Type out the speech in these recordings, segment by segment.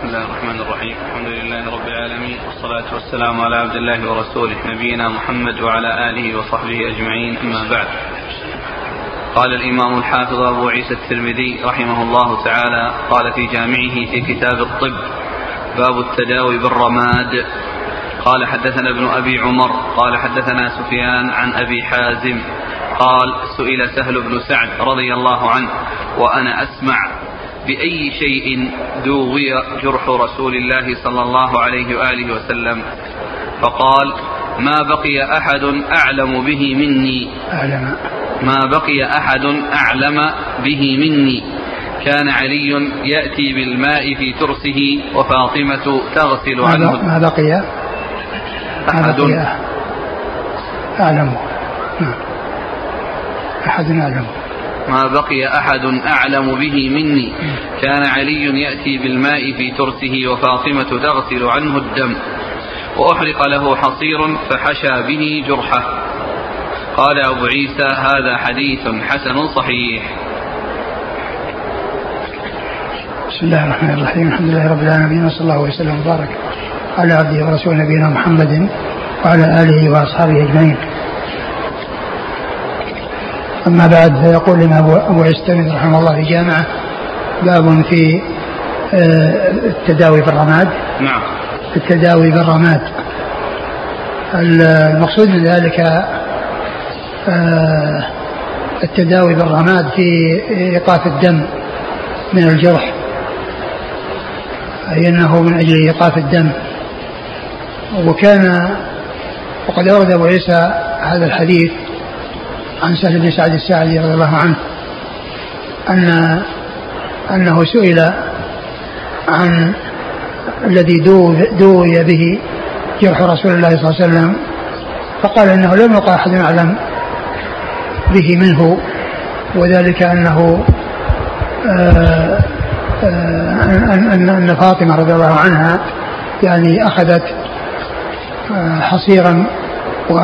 بسم الله الرحمن الرحيم. الحمد لله رب العالمين والصلاة والسلام على عبد الله ورسوله نبينا محمد وعلى آله وصحبه أجمعين أما بعد. قال الإمام الحافظ أبو عيسى الترمذي رحمه الله تعالى قال في جامعه في كتاب الطب باب التداوي بالرماد. قال حدثنا ابن أبي عمر قال حدثنا سفيان عن أبي حازم قال سئل سهل بن سعد رضي الله عنه وأنا أسمع بأي شيء دوي جرح رسول الله صلى الله عليه وآله وسلم. فقال ما بقي أحد أعلم به مني. أعلم. ما بقي أحد أعلم به مني. كان علي يأتي بالماء في ترسه وفاطمة تغسل عنه. ما بقي؟ أحد. أعلم. نعم. أحد أعلم. ما بقي أحد أعلم به مني. كان علي يأتي بالماء في ترسه وفاطمة تغسل عنه الدم. وأحرق له حصير فحشى به جرحه. قال أبو عيسى هذا حديث حسن صحيح. بسم الله الرحمن الرحيم. الحمد لله رب العالمين وصلى الله وسلم وبارك على عبده ورسوله نبينا محمد وعلى آله وأصحابه أجمعين. أما بعد فيقول لنا أبو عيسى رحمه الله في جامعة باب في آه، التداوي بالرماد نعم. التداوي بالرماد المقصود من ذلك آه، التداوي بالرماد في إيقاف الدم من الجرح. أي أنه من أجل إيقاف الدم. وكان وقد أورد أبو عيسى هذا الحديث عن سهل بن سعد الساعدي رضي الله عنه أن أنه سئل عن الذي دوي به جرح رسول الله صلى الله عليه وسلم فقال إنه لم يقع أحد أعلم به منه وذلك أنه آه، آه، أن أن فاطمة رضي الله عنها يعني أخذت آه، حصيرا و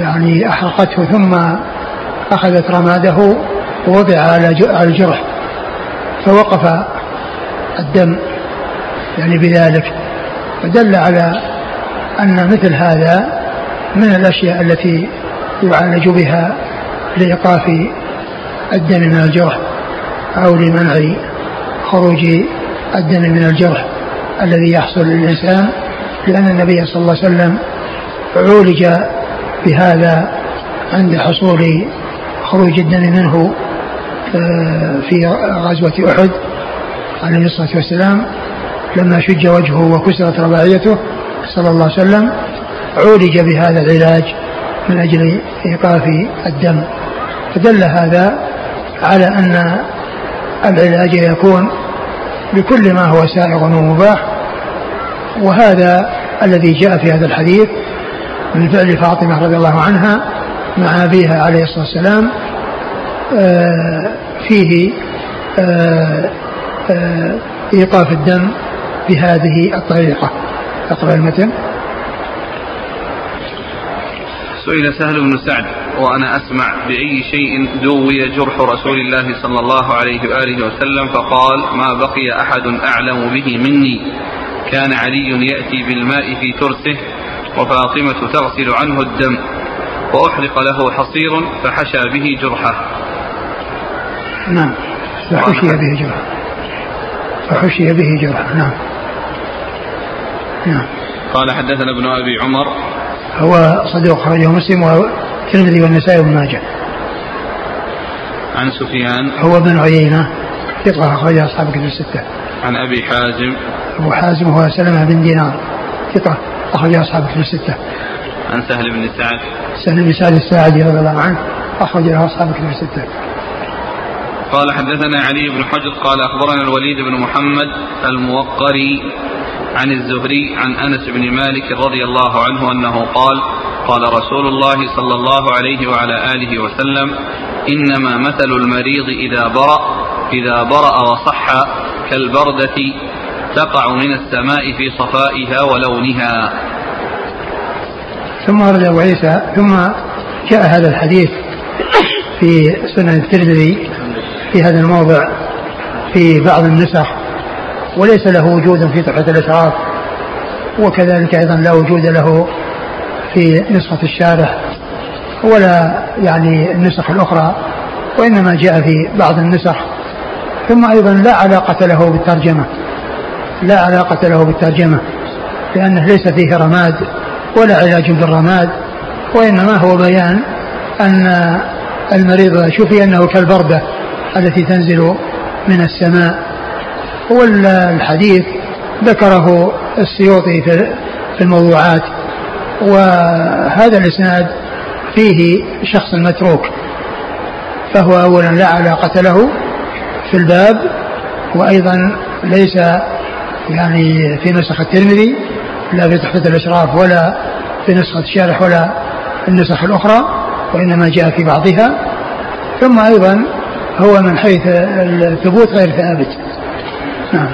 يعني أحرقته ثم أخذت رماده ووضع على الجرح فوقف الدم يعني بذلك فدل على أن مثل هذا من الأشياء التي يعالج بها لإيقاف الدم من الجرح أو لمنع خروج الدم من الجرح الذي يحصل للإنسان لأن النبي صلى الله عليه وسلم عولج بهذا عند حصول خروج الدم منه آه، في غزوة أحد عليه الصلاة والسلام لما شج وجهه وكسرت رباعيته صلى الله عليه وسلم عولج بهذا العلاج من أجل إيقاف الدم. فدل هذا على أن العلاج يكون بكل ما هو سائغ ومباح وهذا الذي جاء في هذا الحديث من فعل فاطمة رضي الله عنها مع أبيها عليه الصلاة والسلام آه، فيه آه، آه، إيقاف الدم بهذه الطريقة. أقرأ المتن. سئل سهل بن سعد وأنا أسمع بأي شيء دوي جرح رسول الله صلى الله عليه وآله وسلم فقال ما بقي أحد أعلم به مني. كان علي يأتي بالماء في ترسه وفاطمة تغسل عنه الدم وأحرق له حصير فحشى به جرحه. نعم. فحشي به جرحه. فحشي به جرحه. نعم. نعم. قال حدثنا ابن أبي عمر. هو صديق خرجه مسلم والترمذي والنسائي وابن ماجه. عن سفيان. هو بن عيينة ثقة أخرج أصحاب كتب الستة. عن أبي حازم. أبو حازم هو سلمة بن دينار ثقة. أخرج أصحاب كتب الستة. عن سهل بن سعد. سهل بن سعد الساعدي رضي الله عنه أخرج له أصحاب كتب الستة. قال حدثنا علي بن حجر قال أخبرنا الوليد بن محمد الموقري عن الزهري عن أنس بن مالك رضي الله عنه أنه قال قال رسول الله صلى الله عليه وعلى آله وسلم إنما مثل المريض إذا برأ إذا برأ وصح كالبردة تقع من السماء في صفائها ولونها. ثم ورد أبو عيسى ثم جاء هذا الحديث في سنن الترمذي في هذا الموضع في بعض النسخ وليس له وجود في تحفة الأشراف وكذلك أيضا لا وجود له في نسخة الشارح ولا يعني النسخ الأخرى وإنما جاء في بعض النسخ ثم أيضا لا علاقة له بالترجمة لا علاقة له بالترجمة لأنه ليس فيه رماد ولا علاج بالرماد وإنما هو بيان أن المريض شفي أنه كالبردة التي تنزل من السماء. والحديث ذكره السيوطي في الموضوعات وهذا الإسناد فيه شخص متروك فهو أولا لا علاقة له في الباب وأيضا ليس يعني في نسخ الترمذي لا في تحفة الإشراف ولا في نسخة الشارح ولا النسخ الأخرى وإنما جاء في بعضها. ثم أيضا هو من حيث الثبوت غير ثابت. نعم.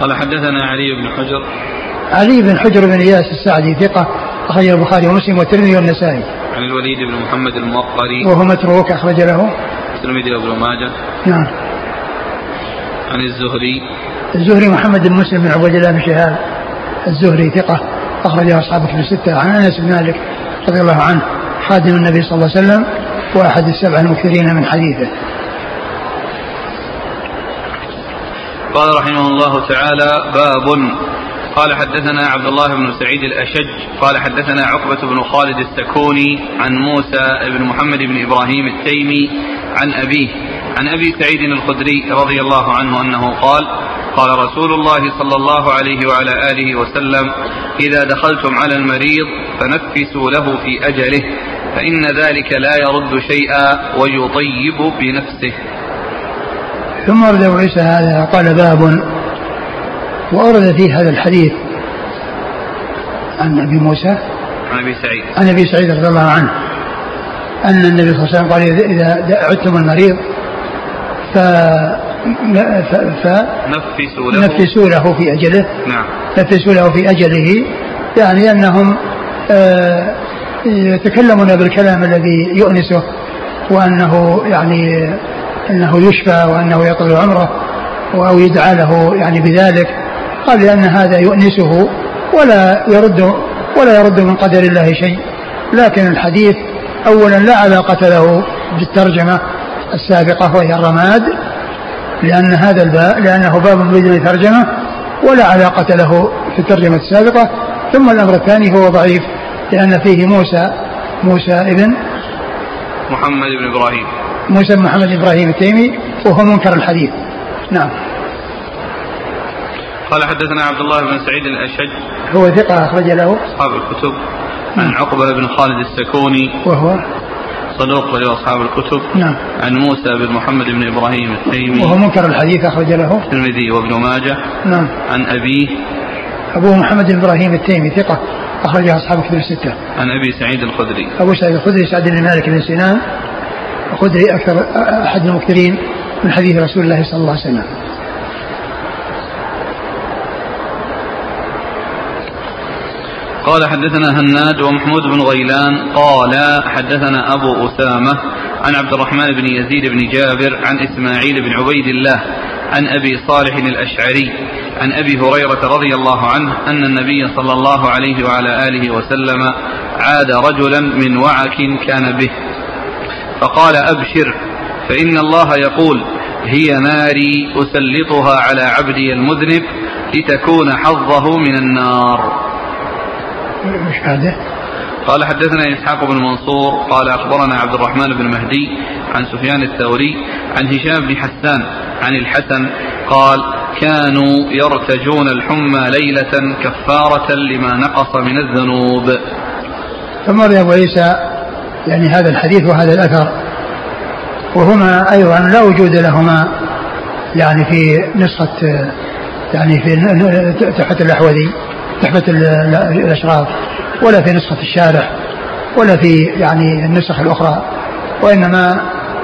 قال حدثنا علي بن حجر. علي بن حجر بن إياس السعدي ثقة أخرجه البخاري ومسلم والترمذي والنسائي. عن الوليد بن محمد الموقري وهو متروك أخرج له الترمذي وابن ماجه. نعم. عن الزهري. الزهري محمد بن مسلم بن عبد الله بن شهاب الزهري ثقة أخرجه أصحاب كتب الستة عن أنس بن مالك رضي الله عنه خادم النبي صلى الله عليه وسلم وأحد السبع المكثرين من حديثه. قال رحمه الله تعالى باب. قال حدثنا عبد الله بن سعيد الأشج قال حدثنا عقبة بن خالد السكوني عن موسى بن محمد بن إبراهيم التيمي عن أبيه عن أبي سعيد الخدري رضي الله عنه أنه قال قال رسول الله صلى الله عليه وعلى آله وسلم إذا دخلتم على المريض فنفسوا له في أجله فإن ذلك لا يرد شيئا ويطيب بنفسه. ثم ورد أبو عيسى هذا قال باب وأورد فيه هذا الحديث عن أبي موسى عن أبي سعيد. عن أبي سعيد رضي الله عنه أن النبي صلى الله عليه وسلم قال إذا عدتم المريض ف ف... نفسوا له. نفسوا له في أجله. نعم. نفسوا له في أجله. يعني أنهم آه يتكلمون بالكلام الذي يؤنسه وأنه يعني أنه يشفى وأنه يطول عمره أو يدعى له يعني بذلك. قال لأن هذا يؤنسه ولا يرد ولا يرد من قدر الله شيء. لكن الحديث أولا لا علاقة له بالترجمة السابقة وهي الرماد لأن هذا الباب لأنه باب بدون ترجمة ولا علاقة له في الترجمة السابقة. ثم الأمر الثاني هو ضعيف لأن فيه موسى موسى ابن محمد بن إبراهيم. موسى بن محمد إبراهيم التيمي وهو منكر الحديث. نعم. قال حدثنا عبد الله بن سعيد الأشج. هو ثقة أخرج له. أصحاب الكتب. عن عقبة بن خالد السكوني. وهو صدوق له أصحاب الكتب نعم. عن موسى بن محمد بن إبراهيم التيمي. وهو منكر الحديث أخرج له. الترمذي وابن ماجه. نعم. عن أبيه. أبوه محمد بن إبراهيم التيمي ثقة أخرجها أصحاب الكتب الستة. عن أبي سعيد الخدري. أبو سعيد الخدري سعد بن مالك بن سنان. الخدري أكثر أحد المكثرين من حديث رسول الله صلى الله عليه وسلم. قال حدثنا هناد ومحمود بن غيلان قال حدثنا أبو أسامة عن عبد الرحمن بن يزيد بن جابر عن إسماعيل بن عبيد الله عن أبي صالح الأشعري عن أبي هريرة رضي الله عنه أن النبي صلى الله عليه وعلى آله وسلم عاد رجلا من وعك كان به. فقال أبشر فإن الله يقول هي ناري أسلطها على عبدي المذنب لتكون حظه من النار. مش هذا. قال حدثنا إسحاق بن منصور قال أخبرنا عبد الرحمن بن مهدي عن سفيان الثوري عن هشام بن حسان عن الحسن قال كانوا يرتجون الحمى ليلة كفارة لما نقص من الذنوب. ثم أبو عيسى يعني هذا الحديث وهذا الأثر وهما أيضا لا وجود لهما يعني في نسخة يعني في تحفة الأحوذي. تحفة الأشراف ولا في نسخة الشارح ولا في يعني النسخ الأخرى وإنما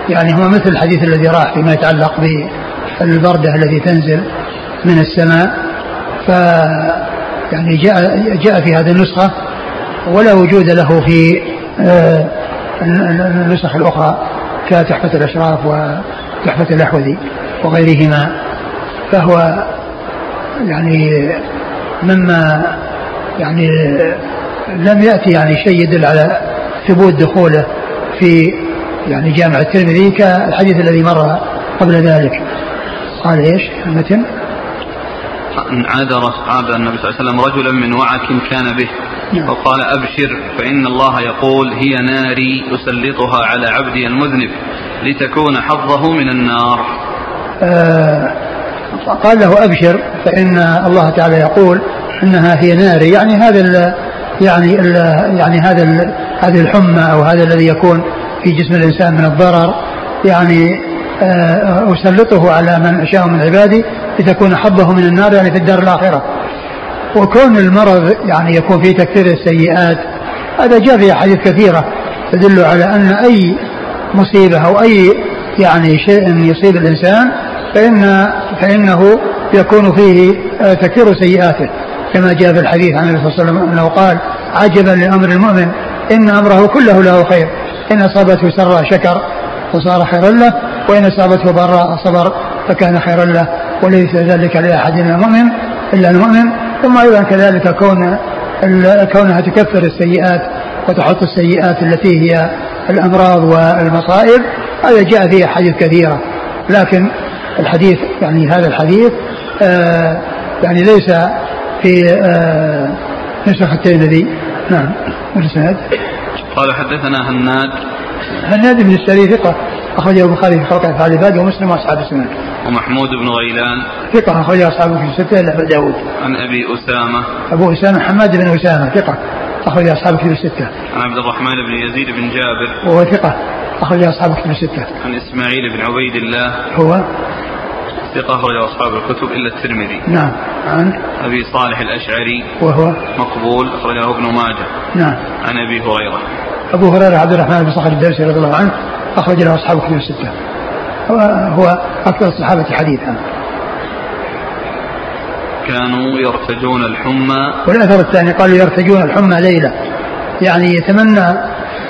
يعني هو مثل الحديث الذي راح فيما يتعلق بالبردة التي تنزل من السماء. ف يعني جاء جاء في هذه النسخة ولا وجود له في آه، النسخ الأخرى كتحفة الأشراف وتحفة الأحوذي وغيرهما. فهو يعني مما يعني لم يأتي يعني شيء يدل على ثبوت دخوله في يعني جامع الترمذي كالحديث الذي مر قبل ذلك. قال إيش؟ المتن عادر أصحاب النبي صلى الله عليه وسلم رجلا من وعك كان به نعم. فقال أبشر فإن الله يقول هي ناري أسلطها على عبدي المذنب لتكون حظه من النار. آه قال له أبشر فإن الله تعالى يقول إنها هي ناري. يعني هذا ال يعني ال يعني هذا هذه الحمى أو هذا الذي يكون في جسم الإنسان من الضرر يعني آه، أسلطه على من أشاء من عبادي لتكون حظه من النار يعني في الدار الآخرة. وكون المرض يعني يكون فيه تكثير السيئات هذا جاء في أحاديث كثيرة تدل على أن أي مصيبة أو أي يعني شيء يصيب الإنسان فإن فإنه يكون فيه آه، تكثير سيئاته كما جاء في الحديث عن النبي صلى الله عليه وسلم أنه قال عجبا لأمر المؤمن إن أمره كله له خير إن أصابته سراء شكر فصار خيرا له وإن أصابته ضراء صبر فكان خيرا له وليس ذلك لأحد من المؤمن إلا المؤمن. ثم أيضا كذلك كون كونها تكفر السيئات وتحط السيئات التي هي الأمراض والمصائب هذا جاء فيه أحاديث كثيرة لكن الحديث يعني هذا الحديث آه يعني ليس في آه نسخ الترمذي نعم والسند قال حدثنا هناد هناد بن السري ثقة أخرجه البخاري في خلق أفعال العباد ومسلم وأصحاب السنن. ومحمود بن غيلان ثقة أخرجه أصحابه في الستة إلا أبو داود. عن أبي أسامة. أبو أسامة حماد بن أسامة ثقة أخرج أصحابه في الستة. عن عبد الرحمن بن يزيد بن جابر. وهو ثقة أخرج أصحابه في الستة. عن إسماعيل بن عبيد الله. هو ثقة أخرج أصحاب الكتب إلا الترمذي. نعم. عن أبي صالح الأشعري. وهو مقبول أخرجه ابن ماجه. نعم. عن أبي هريرة. أبو هريرة عبد الرحمن بن صخر الدوسي رضي الله عنه أخرج له أصحاب الكتب الستة هو أكثر الصحابة حديثا كانوا يرتجون الحمى والأثر الثاني قالوا يرتجون الحمى ليلة يعني يتمنى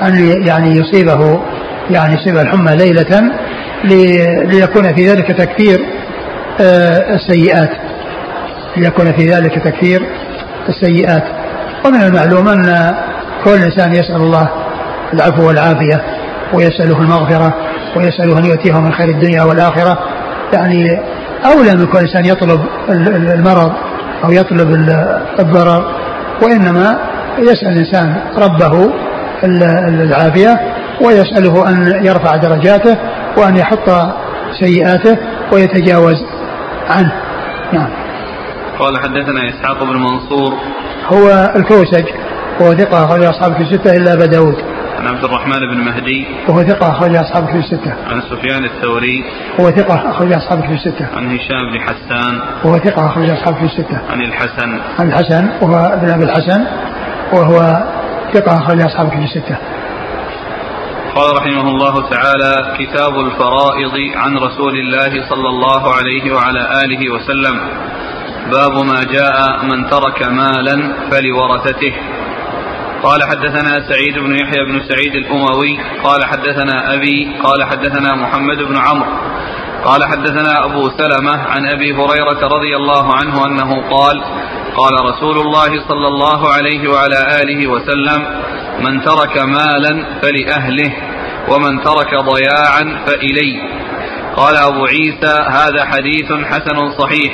أن يعني يصيبه يعني يصيب الحمى ليلة ليكون في ذلك تكثير آه، السيئات. ليكون في ذلك تكثير السيئات. ومن المعلوم أن كل إنسان يسأل الله العفو والعافية ويسأله المغفرة ويسأله أن يؤتيه من خير الدنيا والآخرة. يعني أولى من كل إنسان يطلب المرض أو يطلب الضرر وإنما يسأل الإنسان ربه العافية. ويسأله أن يرفع درجاته وأن يحط سيئاته ويتجاوز عنه. نعم. قال حدثنا إسحاق بن منصور. هو الكوسج وهو ثقة أخرج أصحاب في الستة إلا أبا داود. عن عبد الرحمن بن مهدي. وهو ثقة أخرج أصحاب في الستة. عن سفيان الثوري. وهو ثقة أخرج أصحاب في الستة. عن هشام بن حسان. وهو ثقة أخرج أصحاب في الستة. عن الحسن. عن الحسن وهو ابن أبي الحسن وهو ثقة أخرج أصحاب في الستة. قال رحمه الله تعالى كتاب الفرائض عن رسول الله صلى الله عليه وعلى آله وسلم. باب ما جاء من ترك مالا فلورثته. قال حدثنا سعيد بن يحيى بن سعيد الأموي قال حدثنا أبي قال حدثنا محمد بن عمرو. قال حدثنا أبو سلمة عن أبي هريرة رضي الله عنه أنه قال قال رسول الله صلى الله عليه وعلى آله وسلم من ترك مالا فلأهله. ومن ترك ضياعا فإلي قال أبو عيسى هذا حديث حسن صحيح.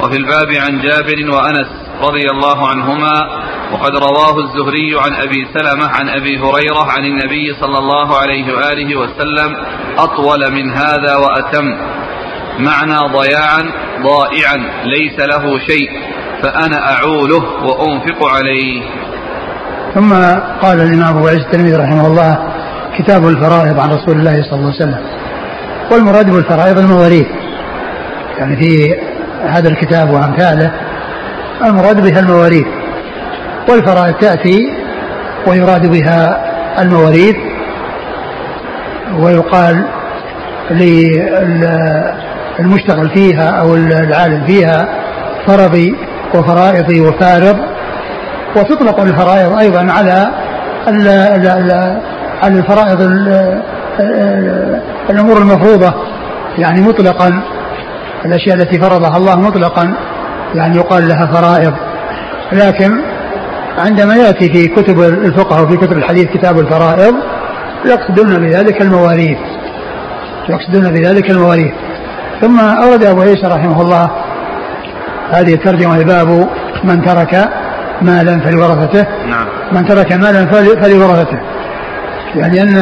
وفي الباب عن جابر وأنس رضي الله عنهما وقد رواه الزهري عن أبي سلمة عن أبي هريرة عن النبي صلى الله عليه وآله وسلم أطول من هذا وأتم. معنى ضياعا ضائعا ليس له شيء فأنا أعوله وأنفق عليه. ثم قال الإمام أبو عيسى الترمذي رحمه الله كتاب الفرائض عن رسول الله صلى الله عليه وسلم. والمراد بالفرائض المواريث يعني في هذا الكتاب وأمثاله المراد بها المواريث والفرائض تأتي ويراد بها المواريث ويقال للمشتغل فيها أو العالم فيها فرضي وفرائضي وفارض. وتطلق الفرائض أيضا على على الفرائض الأمور المفروضة يعني مطلقا الأشياء التي فرضها الله مطلقا يعني يقال لها فرائض. لكن عندما يأتي في كتب الفقه وفي كتب الحديث كتاب الفرائض يقصدون بذلك المواريث يقصدون بذلك المواريث ثم أورد أبو عيسى رحمه الله هذه الترجمة باب من ترك مالا فلورثته. نعم. من ترك مالا فلورثته. يعني أن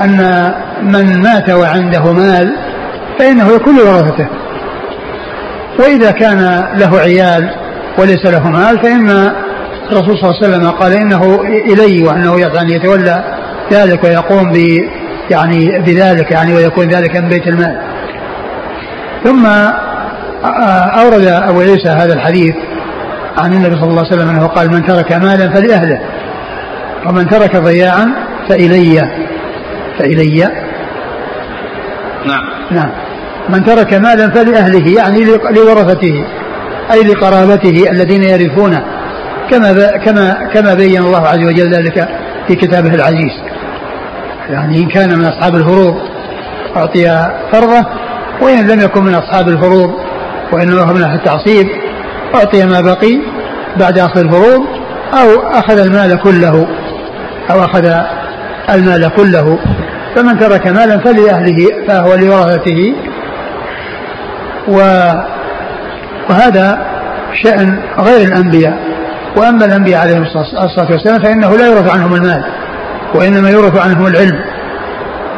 أن من مات وعنده مال فإنه يكون لورثته. وإذا كان له عيال وليس له مال فإن الرسول صلى الله عليه وسلم قال إنه إلي وأنه يعني يتولى ذلك ويقوم ب يعني بذلك يعني ويكون ذلك من بيت المال. ثم أورد أبو عيسى هذا الحديث عن النبي صلى الله عليه وسلم أنه قال من ترك مالا فلأهله ومن ترك ضياعا فإلي فإلي. نعم. نعم. من ترك مالا فلأهله يعني لورثته أي لقرابته الذين يرثونه. كما كما كما بين الله عز وجل ذلك في كتابه العزيز. يعني إن كان من أصحاب الفروض أعطي فرضه وإن لم يكن من أصحاب الفروض وإنما هو من أهل التعصيب أعطي ما بقي بعد أخذ الفروض أو أخذ المال كله أو أخذ المال كله فمن ترك مالا فلأهله فهو لورثته. وهذا شأن غير الأنبياء. وأما الأنبياء عليهم الصلاة والسلام فإنه لا يورث عنهم المال وإنما يورث عنهم العلم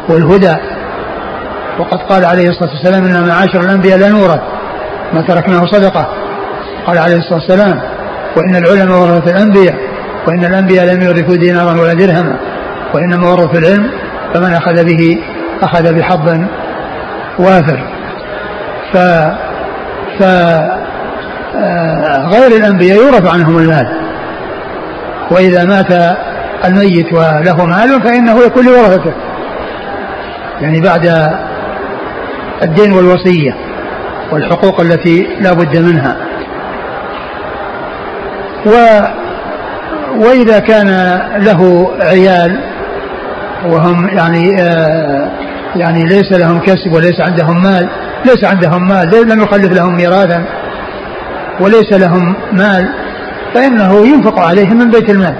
والهدى. وقد قال عليه الصلاة والسلام إن معاشر الأنبياء لا نورث. ما تركناه صدقة. قال عليه الصلاة والسلام وإن العلماء ورثة الأنبياء وإن الأنبياء لم يورثوا دينارا ولا درهما. وإنما ورثوا العلم فمن أخذ به أخذ بحظ وافر. ف ف آه، غير الأنبياء يورث عنهم المال. وإذا مات الميت وله مال فإنه يكون لورثته يعني بعد الدين والوصية والحقوق التي لا بد منها. و وإذا كان له عيال وهم يعني آه يعني ليس لهم كسب وليس عندهم مال. ليس عندهم مال. لم يخلف لهم ميراثا وليس لهم مال. فإنه ينفق عليهم من بيت المال.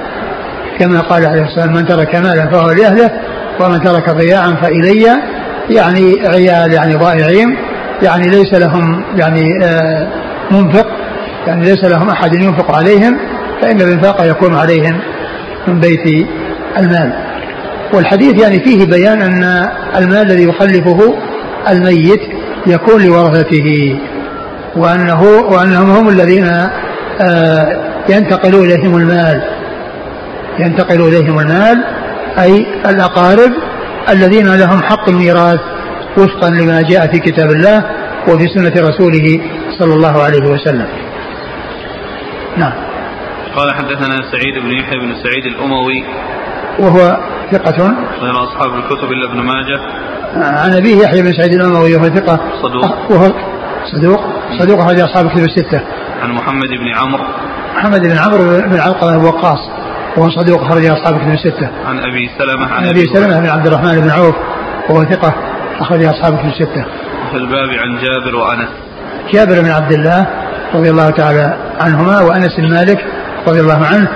كما قال عليه الصلاة والسلام من ترك مالا فهو لأهله ومن ترك ضياعا فإلي. يعني عيال يعني ضائعين. يعني ليس لهم يعني آه منفق. يعني ليس لهم أحد ينفق عليهم. فإن الإنفاق يكون عليهم من بيت المال. والحديث يعني فيه بيان أن المال الذي يخلفه الميت يكون لورثته وأنه وأنهم هم الذين آه ينتقل إليهم المال. ينتقل إليهم المال أي الأقارب الذين لهم حق الميراث وفقا لما جاء في كتاب الله وفي سنة رسوله صلى الله عليه وسلم. نعم. قال حدثنا سعيد بن يحيى بن سعيد الأموي وهو ثقة. غير أصحاب الكتب إلا ابن ماجه. عن أبيه يحيى بن سعيد الأموي وهو ثقة. صدوق. وهو صدوق. صدوق أخرج أصحاب الكتب الستة. عن محمد بن عمرو. محمد بن عمرو بن علقمة بن وقاص وهو صدوق أخرج أصحاب الكتب الستة. عن أبي سلمة عن أبي سلمة بن عبد الرحمن بن عوف وهو ثقة أخرج أصحاب الكتب الستة. في الباب عن جابر وأنس. جابر بن عبد الله رضي الله تعالى عنهما وأنس بن مالك رضي الله عنه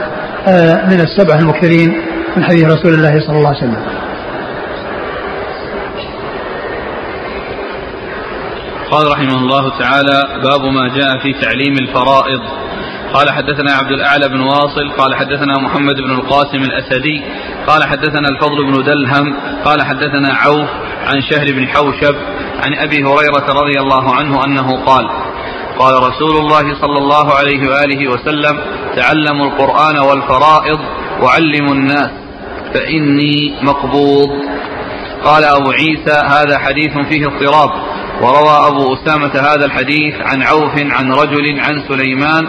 آه، من السبعة المكثرين. من حديث رسول الله صلى الله عليه وسلم. قال رحمه الله تعالى باب ما جاء في تعليم الفرائض. قال حدثنا عبد الأعلى بن واصل قال حدثنا محمد بن القاسم الأسدي قال حدثنا الفضل بن دلهم قال حدثنا عوف عن شهر بن حوشب عن أبي هريرة رضي الله عنه أنه قال قال رسول الله صلى الله عليه وآله وسلم تعلموا القرآن والفرائض وعلموا الناس. فإني مقبوض. قال أبو عيسى هذا حديث فيه اضطراب. وروى أبو أسامة هذا الحديث عن عوف عن رجل عن سليمان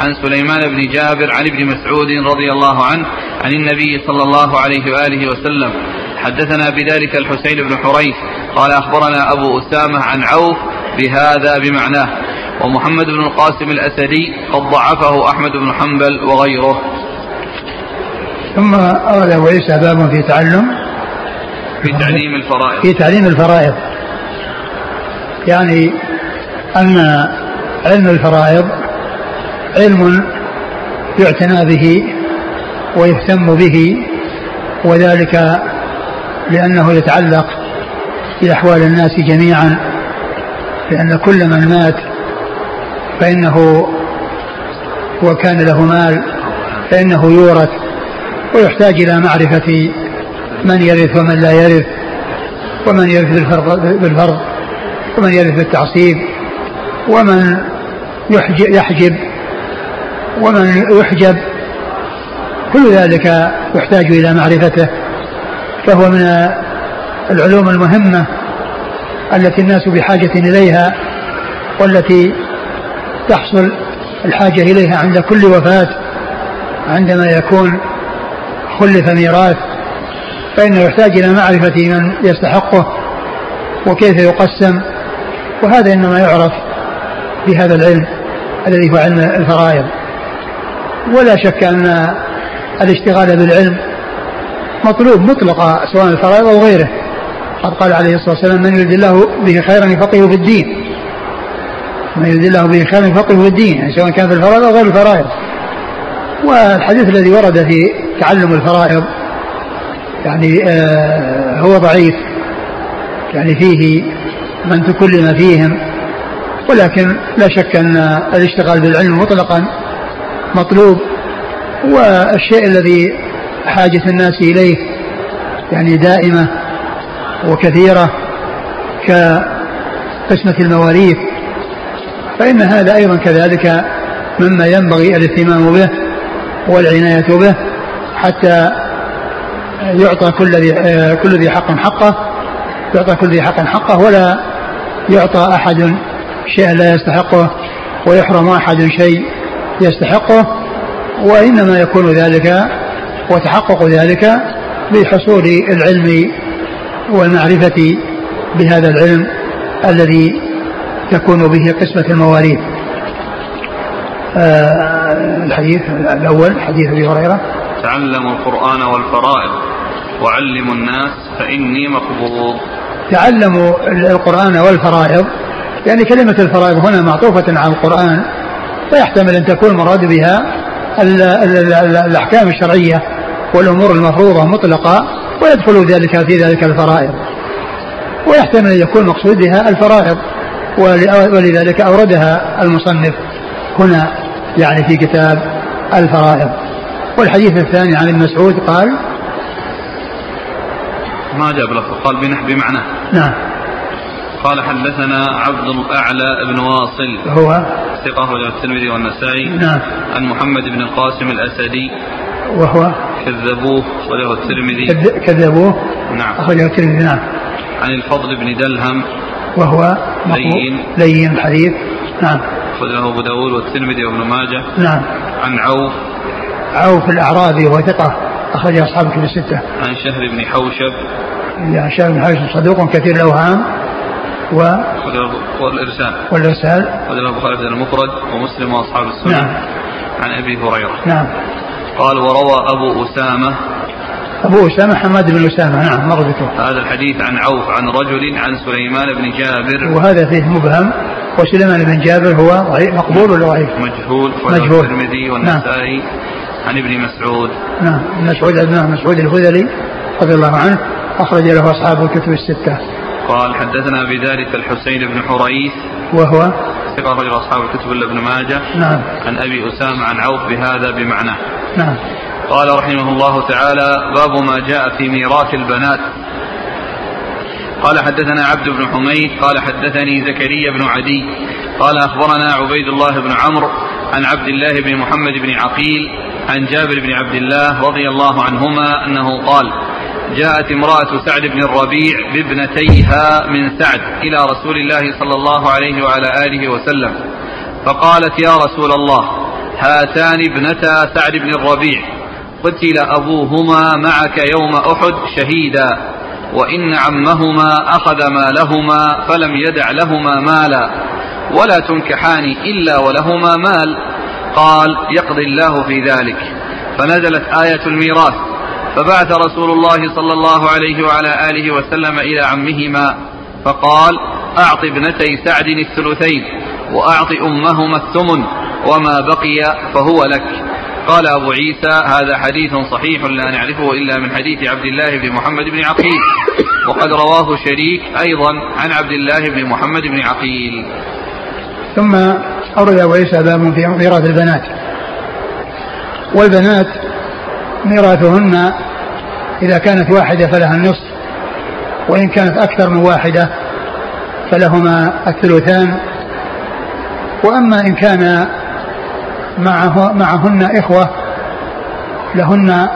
عن سليمان بن جابر عن ابن مسعود رضي الله عنه عن النبي صلى الله عليه وآله وسلم. حدثنا بذلك الحسين بن حريث. قال أخبرنا أبو أسامة عن عوف بهذا بمعناه. ومحمد بن القاسم الأسدي قد ضعفه أحمد بن حنبل وغيره. ثم أورد أبو عيسى باب في تعلم في تعليم الفرائض. في تعليم الفرائض. يعني أن علم الفرائض علم يعتنى به ويهتم به وذلك لأنه يتعلق بأحوال الناس جميعا لأن كل من مات فإنه وكان له مال فإنه يورث ويحتاج إلى معرفة من يرث ومن لا يرث ومن يرث بالفرض ومن يرث بالتعصيب ومن يحجب ومن يحجب. كل ذلك يحتاج إلى معرفته فهو من العلوم المهمة التي الناس بحاجة إليها والتي تحصل الحاجة إليها عند كل وفاة عندما يكون خلف ميراث فإنه يحتاج إلى معرفة من يستحقه وكيف يقسم وهذا إنما يعرف بهذا العلم الذي هو علم الفرائض. ولا شك أن الاشتغال بالعلم مطلوب مطلقا سواء الفرائض أو غيره. قد قال عليه الصلاة والسلام من يريد الله به خيرا يفقهه في الدين. من يريد الله به خيرا يفقهه في الدين يعني سواء كان في الفرائض أو غير الفرائض. والحديث الذي ورد في تعلم الفرائض يعني آه هو ضعيف. يعني فيه من تكلم فيهم ولكن لا شك أن الاشتغال بالعلم مطلقا مطلوب. والشيء الذي حاجة الناس إليه يعني دائمة وكثيرة كقسمة المواريث فإن هذا أيضا كذلك مما ينبغي الاهتمام به. والعناية به حتى يعطى كل ذي كل ذي حق حقه يعطى كل ذي حق حقه ولا يعطى أحد شيئا لا يستحقه ويحرم أحد شيء يستحقه وإنما يكون ذلك وتحقق ذلك بحصول العلم والمعرفة بهذا العلم الذي تكون به قسمة المواريث. آه الحديث الأول حديث أبي هريرة. تعلموا القرآن والفرائض وعلموا الناس فإني مقبوض تعلموا القرآن والفرائض يعني كلمة الفرائض هنا معطوفة على القرآن فيحتمل أن تكون المراد بها الأحكام الشرعية والأمور المفروضة مطلقة ويدخل ذلك في ذلك الفرائض. ويحتمل أن يكون مقصود بها الفرائض ولذلك أوردها المصنف هنا. يعني في كتاب الفرائض. والحديث الثاني عن ابن مسعود قال ما جاب لفظ قال بمعنى. نعم. قال حدثنا عبد الأعلى بن واصل هو ثقة رجل الترمذي والنسائي. نعم. عن محمد بن القاسم الأسدي. وهو كذبوه وله الترمذي. كذبوه نعم. أخرجه الترمذي نعم. عن الفضل بن دلهم. وهو لين. لين الحديث نعم. أخرجه أبو داود والترمذي وابن ماجه. نعم. عن عوف. عوف الأعرابي وهو ثقة أخرج أصحاب كتب الستة. عن شهر بن حوشب. يعني شهر بن حوشب صدوق كثير الأوهام و والإرسال. والإرسال. أخرجه البخاري في المفرد ومسلم وأصحاب السنة. نعم. عن أبي هريرة. نعم. قال وروى أبو أسامة. أبو أسامة حماد بن أسامة. نعم مر هذا الحديث عن عوف عن رجل عن سليمان بن جابر. وهذا فيه مبهم. وسليمان بن جابر هو مقبول ولا ضعيف؟ مجهول مجهول. الترمذي والنسائي عن ابن مسعود. نعم. مسعود بن مسعود الهذلي رضي الله عنه أخرج له أصحاب الكتب الستة. قال حدثنا بذلك الحسين بن حريث. وهو؟ ثقة رجل أصحاب الكتب إلا ابن ماجه. نعم. عن أبي أسامة عن عوف بهذا بمعناه نعم. قال رحمه الله تعالى باب ما جاء في ميراث البنات. قال حدثنا عبد بن حميد قال حدثني زكريا بن عدي قال أخبرنا عبيد الله بن عمرو عن عبد الله بن محمد بن عقيل عن جابر بن عبد الله رضي الله عنهما أنه قال جاءت امرأة سعد بن الربيع بابنتيها من سعد إلى رسول الله صلى الله عليه وعلى آله وسلم فقالت يا رسول الله هاتان ابنتا سعد بن الربيع قتل أبوهما معك يوم أحد شهيدا. وإن عمهما أخذ مالهما فلم يدع لهما مالا ولا تنكحان إلا ولهما مال. قال يقضي الله في ذلك. فنزلت آية الميراث. فبعث رسول الله صلى الله عليه وعلى آله وسلم إلى عمهما فقال أعط ابنتي سعد الثلثين وأعط أمهما الثمن وما بقي فهو لك. قال أبو عيسى هذا حديث صحيح لا نعرفه إلا من حديث عبد الله بن محمد بن عقيل. وقد رواه شريك أيضا عن عبد الله بن محمد بن عقيل. ثم أورد أبو عيسى باب في ميراث البنات. والبنات ميراثهن إذا كانت واحدة فلها النصف وإن كانت أكثر من واحدة فلهما الثلثان. وأما إن كان معه معهن إخوة لهن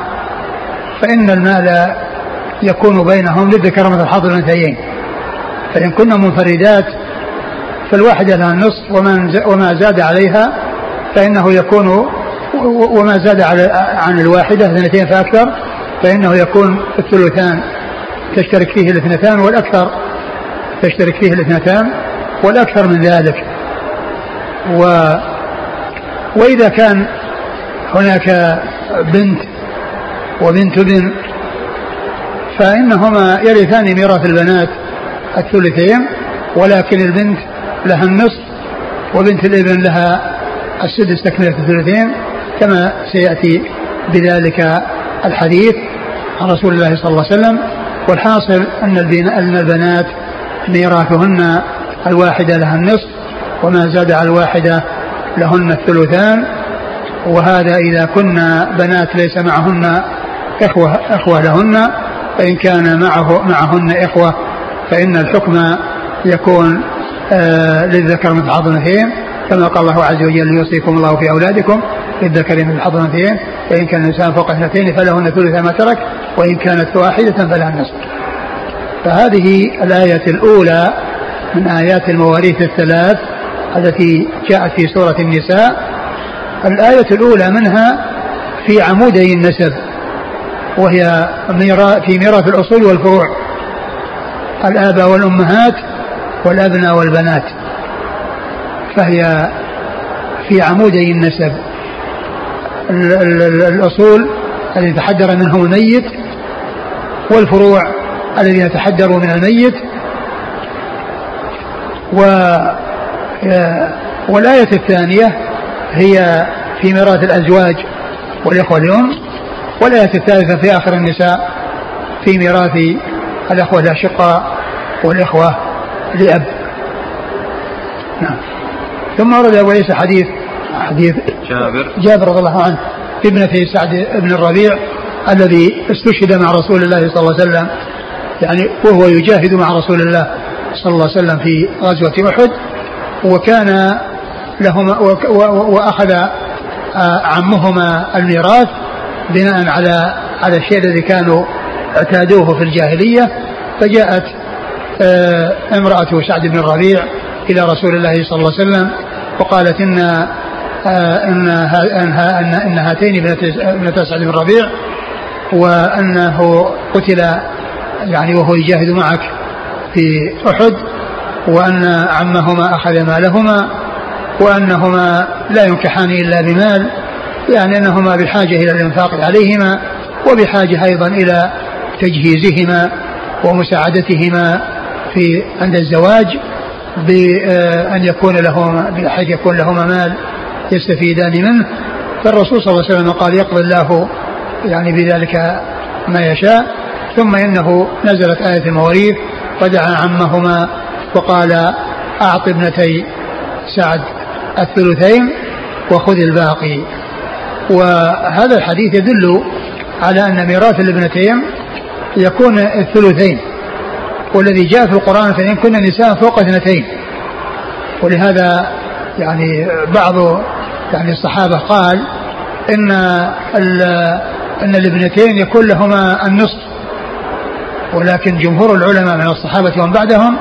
فإن المال يكون بينهم للذكر مثل حظ الأنثيين فإن كن منفردات فالواحدة لها النصف وما زاد عليها فإنه يكون وما زاد على عن الواحدة اثنتين فأكثر فإنه يكون الثلثان تشترك فيه الاثنتان والأكثر تشترك فيه الاثنتان والأكثر من ذلك. و وإذا كان هناك بنت وبنت ابن فإنهما يرثان ميراث البنات الثلثين ولكن البنت لها النصف وبنت الابن لها السدس تكملة الثلثين كما سيأتي بذلك الحديث عن رسول الله صلى الله عليه وسلم. والحاصل أن البنات ميراثهن الواحدة لها النصف وما زاد على الواحدة لهن الثلثان وهذا إذا كنا بنات ليس معهن إخوة, إخوة لهن فإن كان معه معهن إخوة فإن الحكم يكون آه للذكر مثل حظ الأنثيين كما قال الله عز وجل يوصيكم الله في أولادكم للذكر مثل حظ الأنثيين فإن كان الإنسان فوق اثنتين فلهن ثلث ما ترك وإن كانت واحدة فلها النصف فهذه الآية الأولى من آيات المواريث الثلاث التي جاءت في سورة النساء. الآية الأولى منها في عمودي النسب وهي في ميراث الأصول والفروع. الآباء والأمهات والأبناء والبنات. فهي في عمودي النسب. الأصول الذي يتحدر منهم الميت والفروع الذي يتحدر من الميت. و والآية الثانية هي في ميراث الأزواج والإخوة اليوم. والآية الثالثة في آخر النساء في ميراث الأخوة الأشقاء والإخوة لأب. نعم. ثم ورد أبو عيسى حديث حديث جابر. جابر رضي الله عنه ابنة سعد بن الربيع الذي استشهد مع رسول الله صلى الله عليه وسلم يعني وهو يجاهد مع رسول الله صلى الله عليه وسلم في غزوة أحد. وكان لهما وأخذ آه، عمهما الميراث بناء على على الشيء الذي كانوا اعتادوه في الجاهلية فجاءت آه، امرأة سعد بن الربيع إلى رسول الله صلى الله عليه وسلم وقالت إن آه، إن إن, إن هاتين ابنتا سعد بن الربيع وأنه قتل يعني وهو يجاهد معك في أحد. وأن عمهما أخذ مالهما وأنهما لا ينكحان إلا بمال يعني أنهما بحاجة إلى الإنفاق عليهما وبحاجة أيضا إلى تجهيزهما ومساعدتهما في عند الزواج بأن يكون لهما بحيث يكون لهما مال يستفيدان منه. فالرسول صلى الله عليه وسلم قال يقضي الله يعني بذلك ما يشاء. ثم إنه نزلت آية المواريث ودعا عمهما وقال أعط ابنتي سعد الثلثين وخذ الباقي. وهذا الحديث يدل على أن ميراث الابنتين يكون الثلثين والذي جاء في القرآن فإن كن نساء فوق اثنتين. ولهذا يعني بعض يعني الصحابة قال إن أن الابنتين يكون لهما النصف ولكن جمهور العلماء من الصحابة ومن بعدهم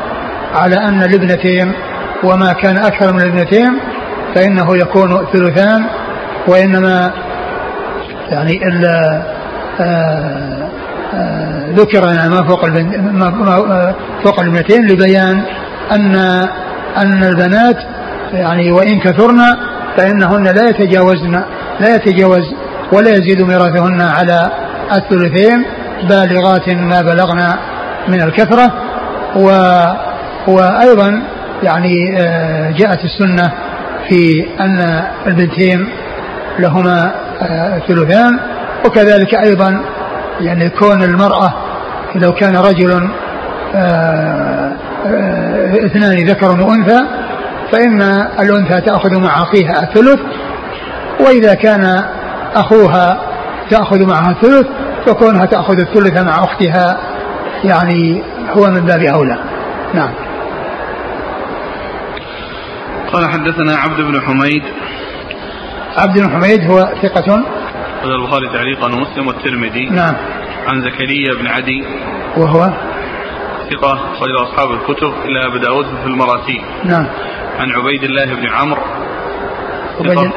على أن الابنتين وما كان أكثر من الابنتين فإنه يكون ثلثان وإنما يعني إلا آه، آه، ذكر يعني ما فوق ما فوق الابنتين لبيان أن أن البنات يعني وإن كثرن فإنهن لا يتجاوزن لا يتجاوز ولا يزيد ميراثهن على الثلثين بالغات ما بلغنا من الكثرة و وأيضا يعني آه، جاءت السنة في أن البنتين لهما آه، ثلثان وكذلك أيضا يعني كون المرأة لو كان رجل آه، اثنان ذكر وأنثى فإن الأنثى تأخذ مع أخيها الثلث وإذا كان أخوها تأخذ معها الثلث فكونها تأخذ الثلث مع أختها يعني هو من باب أولى. نعم. قال حدثنا عبد بن حميد. عبد بن حميد هو ثقة؟ هذا البخاري تعليقا ومسلم والترمذي. نعم. عن زكريا بن عدي. وهو؟ ثقة أخرج أصحاب الكتب إلى أبي داود في المراسيل نعم. عن عبيد الله بن عمرو.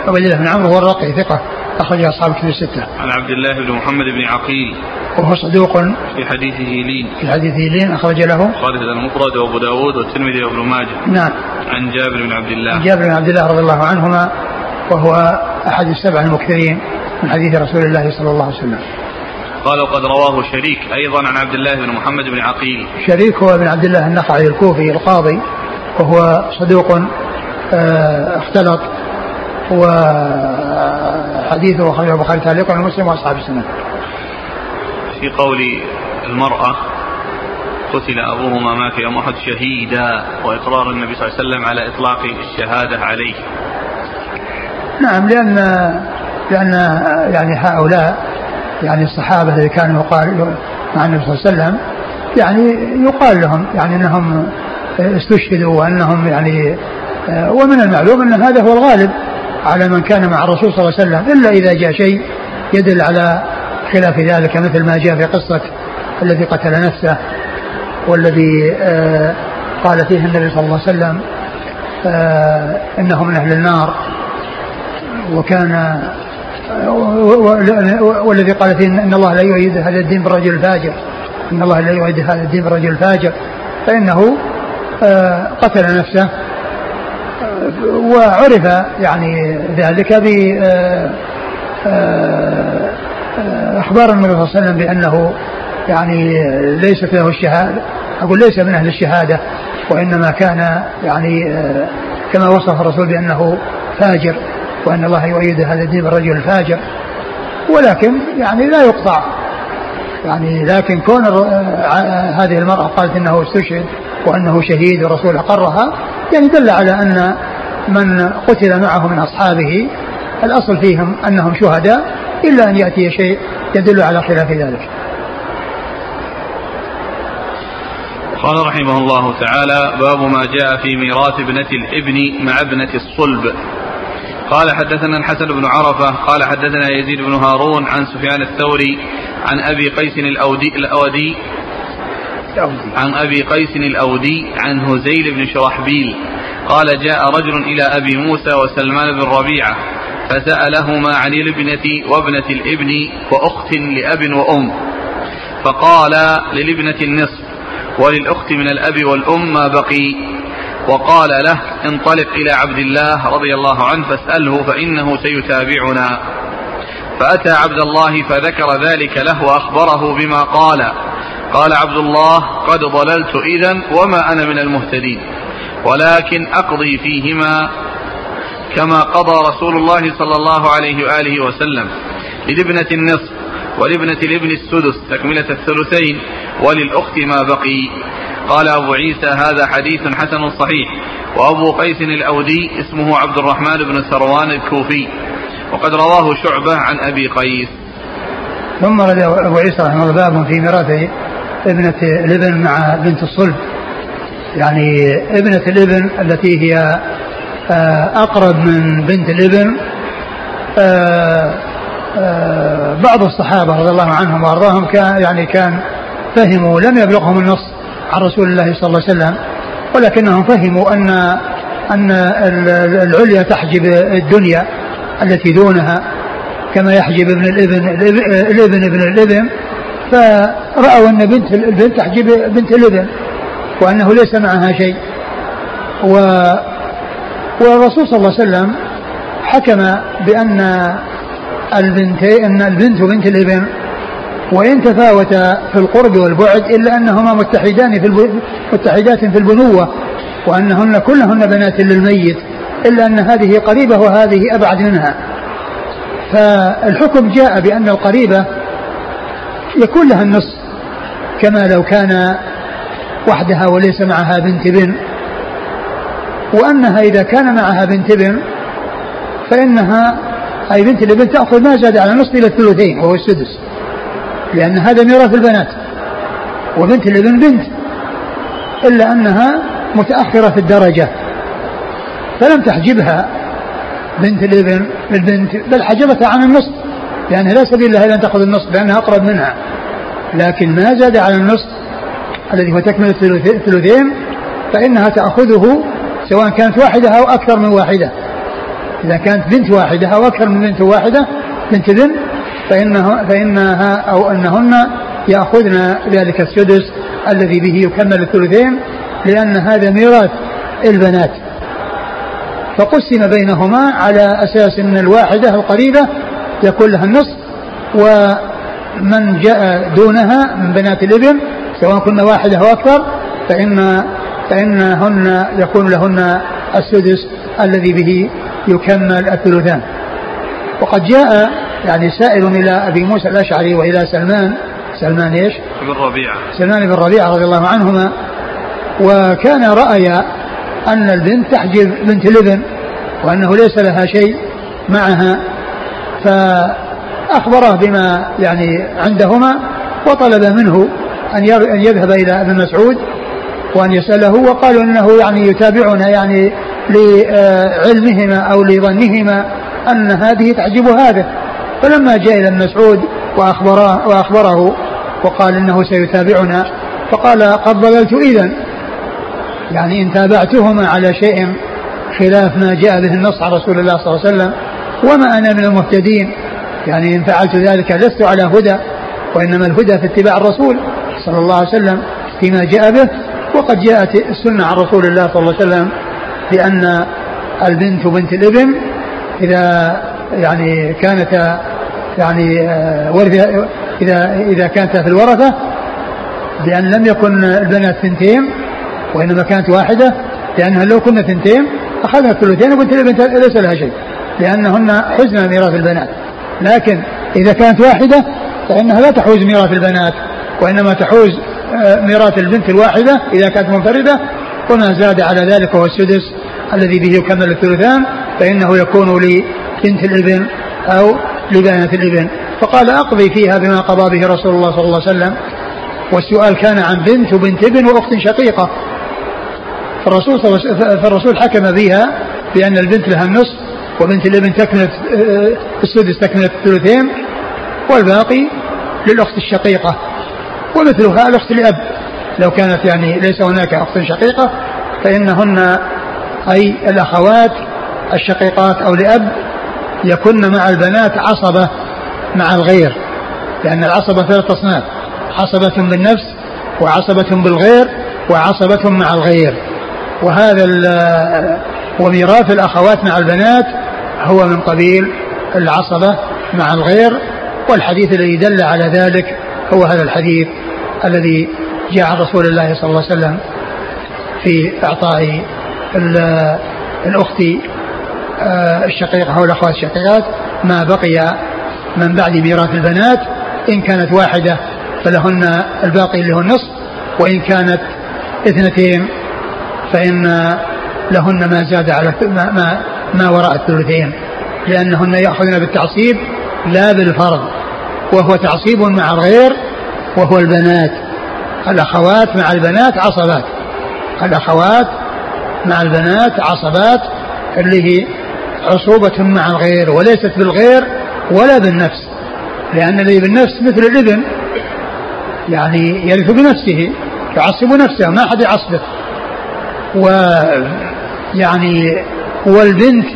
عبيد الله بن عمرو هو الرقي ثقة. أخرج أصحاب الكتب الستة. عن عبد الله بن محمد بن عقيل. وهو صدوق في حديثه لين. في حديثه لين أخرج له. خالد المفرد وأبو داود والترمذي وابن ماجه. نعم. عن جابر بن عبد الله. جابر بن عبد الله رضي الله عنهما وهو أحد السبع المكثرين من حديث رسول الله صلى الله عليه وسلم. قال وقد رواه شريك أيضا عن عبد الله بن محمد بن عقيل. شريك هو بن عبد الله النخعي الكوفي القاضي وهو صدوق آه، اختلط وحديثه أخرجه البخاري تعليقا ومسلم وأصحاب السنة. في قول المرأة قتل أبوهما مات يوم أحد شهيدا وإقرار النبي صلى الله عليه وسلم على إطلاق الشهادة عليه. نعم لأن لأن يعني هؤلاء يعني الصحابة الذين كانوا يقال مع النبي صلى الله عليه وسلم يعني يقال لهم يعني أنهم استشهدوا وأنهم يعني ومن المعلوم أن هذا هو الغالب. على من كان مع الرسول صلى الله عليه وسلم إلا إذا جاء شيء يدل على خلاف ذلك مثل ما جاء في قصة الذي قتل نفسه والذي آه، قال فيه النبي صلى الله عليه وسلم آه، إنه من أهل النار وكان آه، والذي قال فيه إن الله لا يؤيد هذا الدين بالرجل الفاجر إن الله لا يؤيد هذا الدين بالرجل الفاجر فإنه قتل نفسه. وعرف يعني ذلك ب أخبار النبي صلى الله عليه وسلم بأنه يعني ليست له الشهادة. أقول ليس من أهل الشهادة وإنما كان يعني كما وصف الرسول بأنه فاجر وأن الله يؤيد هذا الدين بالرجل الفاجر. ولكن يعني لا يقطع. يعني لكن كون هذه المرأة قالت إنه استشهد وأنه شهيد والرسول أقرها يعني دل على أن من قتل معه من أصحابه الأصل فيهم أنهم شهداء إلا أن يأتي شيء يدل على خلاف ذلك. قال رحمه الله تعالى باب ما جاء في ميراث ابنة الإبن مع ابنة الصلب. قال حدثنا الحسن بن عرفة قال حدثنا يزيد بن هارون عن سفيان الثوري عن أبي قيس الأودي, الأودي عن أبي قيس الأودي عن هزيل بن شرحبيل. قال جاء رجل إلى أبي موسى وسلمان بن ربيعة فسألهما عن الابنة وابنة الابن وأخت لأب وأم فقال للابنة النصف وللأخت من الأب والأم ما بقي وقال له انطلق إلى عبد الله رضي الله عنه فاسأله فإنه سيتابعنا فأتى عبد الله فذكر ذلك له وأخبره بما قال قال عبد الله قد ضللت إذا وما أنا من المهتدين ولكن أقضي فيهما كما قضى رسول الله صلى الله عليه وآله وسلم للابنة النصف ولابنة الابن السدس تكملة الثلثين وللأخت ما بقي. قال أبو عيسى هذا حديث حسن صحيح. وأبو قيس الأودي اسمه عبد الرحمن بن سروان الكوفي. وقد رواه شعبة عن أبي قيس. ثم رد أبو عيسى رحمه الله باب في ميراث ابنة الابن مع بنت الصلب. يعني ابنة الابن التي هي آه، أقرب من بنت الابن آه، آه، بعض الصحابة رضي الله عنهم وأرضاهم كان يعني كان فهموا لم يبلغهم النص عن رسول الله صلى الله عليه وسلم ولكنهم فهموا أن أن العليا تحجب الدنيا التي دونها كما يحجب ابن الابن الابن ابن الابن فرأوا أن بنت البنت تحجب بنت الابن. وأنه ليس معها شيء. و والرسول صلى الله عليه وسلم حكم بأن البنتين أن البنت وبنت الإبن وإن تفاوتا في القرب والبعد إلا أنهما متحدان في متحدات في البنوة وأنهن كلهن بنات للميت إلا أن هذه قريبة وهذه أبعد منها. فالحكم جاء بأن القريبة يكون لها النص كما لو كان وحدها وليس معها بنت ابن. وأنها إذا كان معها بنت ابن فإنها أي بنت الابن تأخذ ما زاد على النصف إلى الثلثين وهو السدس. لأن هذا ميراث البنات. وبنت الابن بنت. إلا أنها متأخرة في الدرجة. فلم تحجبها بنت الابن البنت بل حجبتها عن النصف. لأنها لا سبيل لها أن تأخذ النصف لأنها أقرب منها. لكن ما زاد على النصف الذي هو تكمل الثلثين فإنها تأخذه سواء كانت واحدة أو أكثر من واحدة. إذا كانت بنت واحدة أو أكثر من بنت واحدة بنت بنت فإنه فإنها أو أنهن يأخذن ذلك السدس الذي به يكمل الثلثين لأن هذا ميراث البنات. فقسم بينهما على أساس أن الواحدة القريبة يكون لها النصف ومن جاء دونها من بنات الإبن سواء كنا واحدة أو أكثر فإن فإنهن يكون لهن السدس الذي به يكمل الثلثان. وقد جاء يعني سائل إلى أبي موسى الأشعري وإلى سلمان سلمان إيش؟ بن ربيعة. سلمان بن ربيعة رضي الله عنهما وكان رأي أن البنت تحجب بنت الابن وأنه ليس لها شيء معها فأخبره بما يعني عندهما وطلب منه أن يذهب إلى ابن مسعود وأن يسأله وقالوا أنه يعني يتابعنا يعني لعلمهما أو لظنهما أن هذه تعجب هذا. فلما جاء إلى مسعود وأخبره, وأخبره وقال إنه سيتابعنا فقال قد ضللت إذا يعني إن تابعتهما على شيء خلاف ما جاء به النص عن رسول الله صلى الله عليه وسلم وما أنا من المهتدين. يعني إن فعلت ذلك لست على هدى وإنما الهدى في اتباع الرسول. صلى الله عليه وسلم فيما جاء به وقد جاءت السنة عن رسول الله صلى الله عليه وسلم بأن البنت بنت الابن إذا يعني كانت يعني آه، ورثة إذا إذا كانت في الورثة بأن لم يكن البنات ثنتين وإنما كانت واحدة لأنها لو كنا ثنتين أخذنا الثلثين وبنت الابن ليس لها شيء لأنهن حزن ميراث البنات. لكن إذا كانت واحدة فإنها لا تحوز ميراث البنات. وإنما تحوز آه، ميراث البنت الواحدة إذا كانت منفردة وما زاد على ذلك وهو السدس الذي به يكمل الثلثان فإنه يكون لبنت الإبن أو لبنات الإبن. فقال أقضي فيها بما قضى به رسول الله صلى الله عليه وسلم. والسؤال كان عن بنت وبنت ابن وأخت شقيقة. فالرسول فالرسول حكم بها بأن البنت لها النصف وبنت الإبن تكمل آه، السدس تكمل الثلثين والباقي للأخت الشقيقة. ومثلها الأخت لأب. لو كانت يعني ليس هناك أخت شقيقة فإنهن أي الأخوات الشقيقات أو لأب يكن مع البنات عصبة مع الغير. لأن العصبة ثلاث أصناف عصبة بالنفس وعصبة بالغير وعصبة مع الغير. وهذا وميراث الأخوات مع البنات هو من قبيل العصبة مع الغير والحديث الذي دل على ذلك هو هذا الحديث الذي جاء عن رسول الله صلى الله عليه وسلم في إعطاء الأخت آه، الشقيقة أو الأخوات الشقيقات ما بقي من بعد ميراث البنات إن كانت واحدة فلهن الباقي هو النصف وإن كانت اثنتين فإن لهن ما زاد على ما, ما, ما وراء الثلثين لأنهن يأخذن بالتعصيب لا بالفرض. وهو تعصيب مع الغير وهو البنات. الأخوات مع البنات عصبات. الأخوات مع البنات عصبات اللي هي عصوبة مع الغير وليست بالغير ولا بالنفس. لأن الذي بالنفس مثل الإبن. يعني يرث بنفسه يعصب نفسه ما أحد يعصبه. ويعني والبنت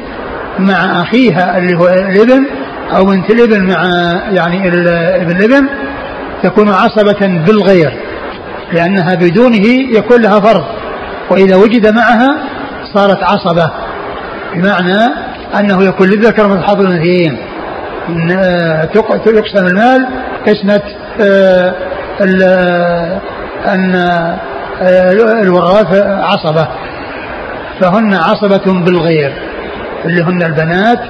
مع أخيها اللي هو الإبن أو بنت الابن مع يعني ابن الابن تكون عصبة بالغير لأنها بدونه يكون لها فرض وإذا وجد معها صارت عصبة بمعنى أنه يكون للذكر من حظ الأنثيين يقسم المال قسمة آه، أن آه، الوراث عصبة فهن عصبة بالغير اللي هن البنات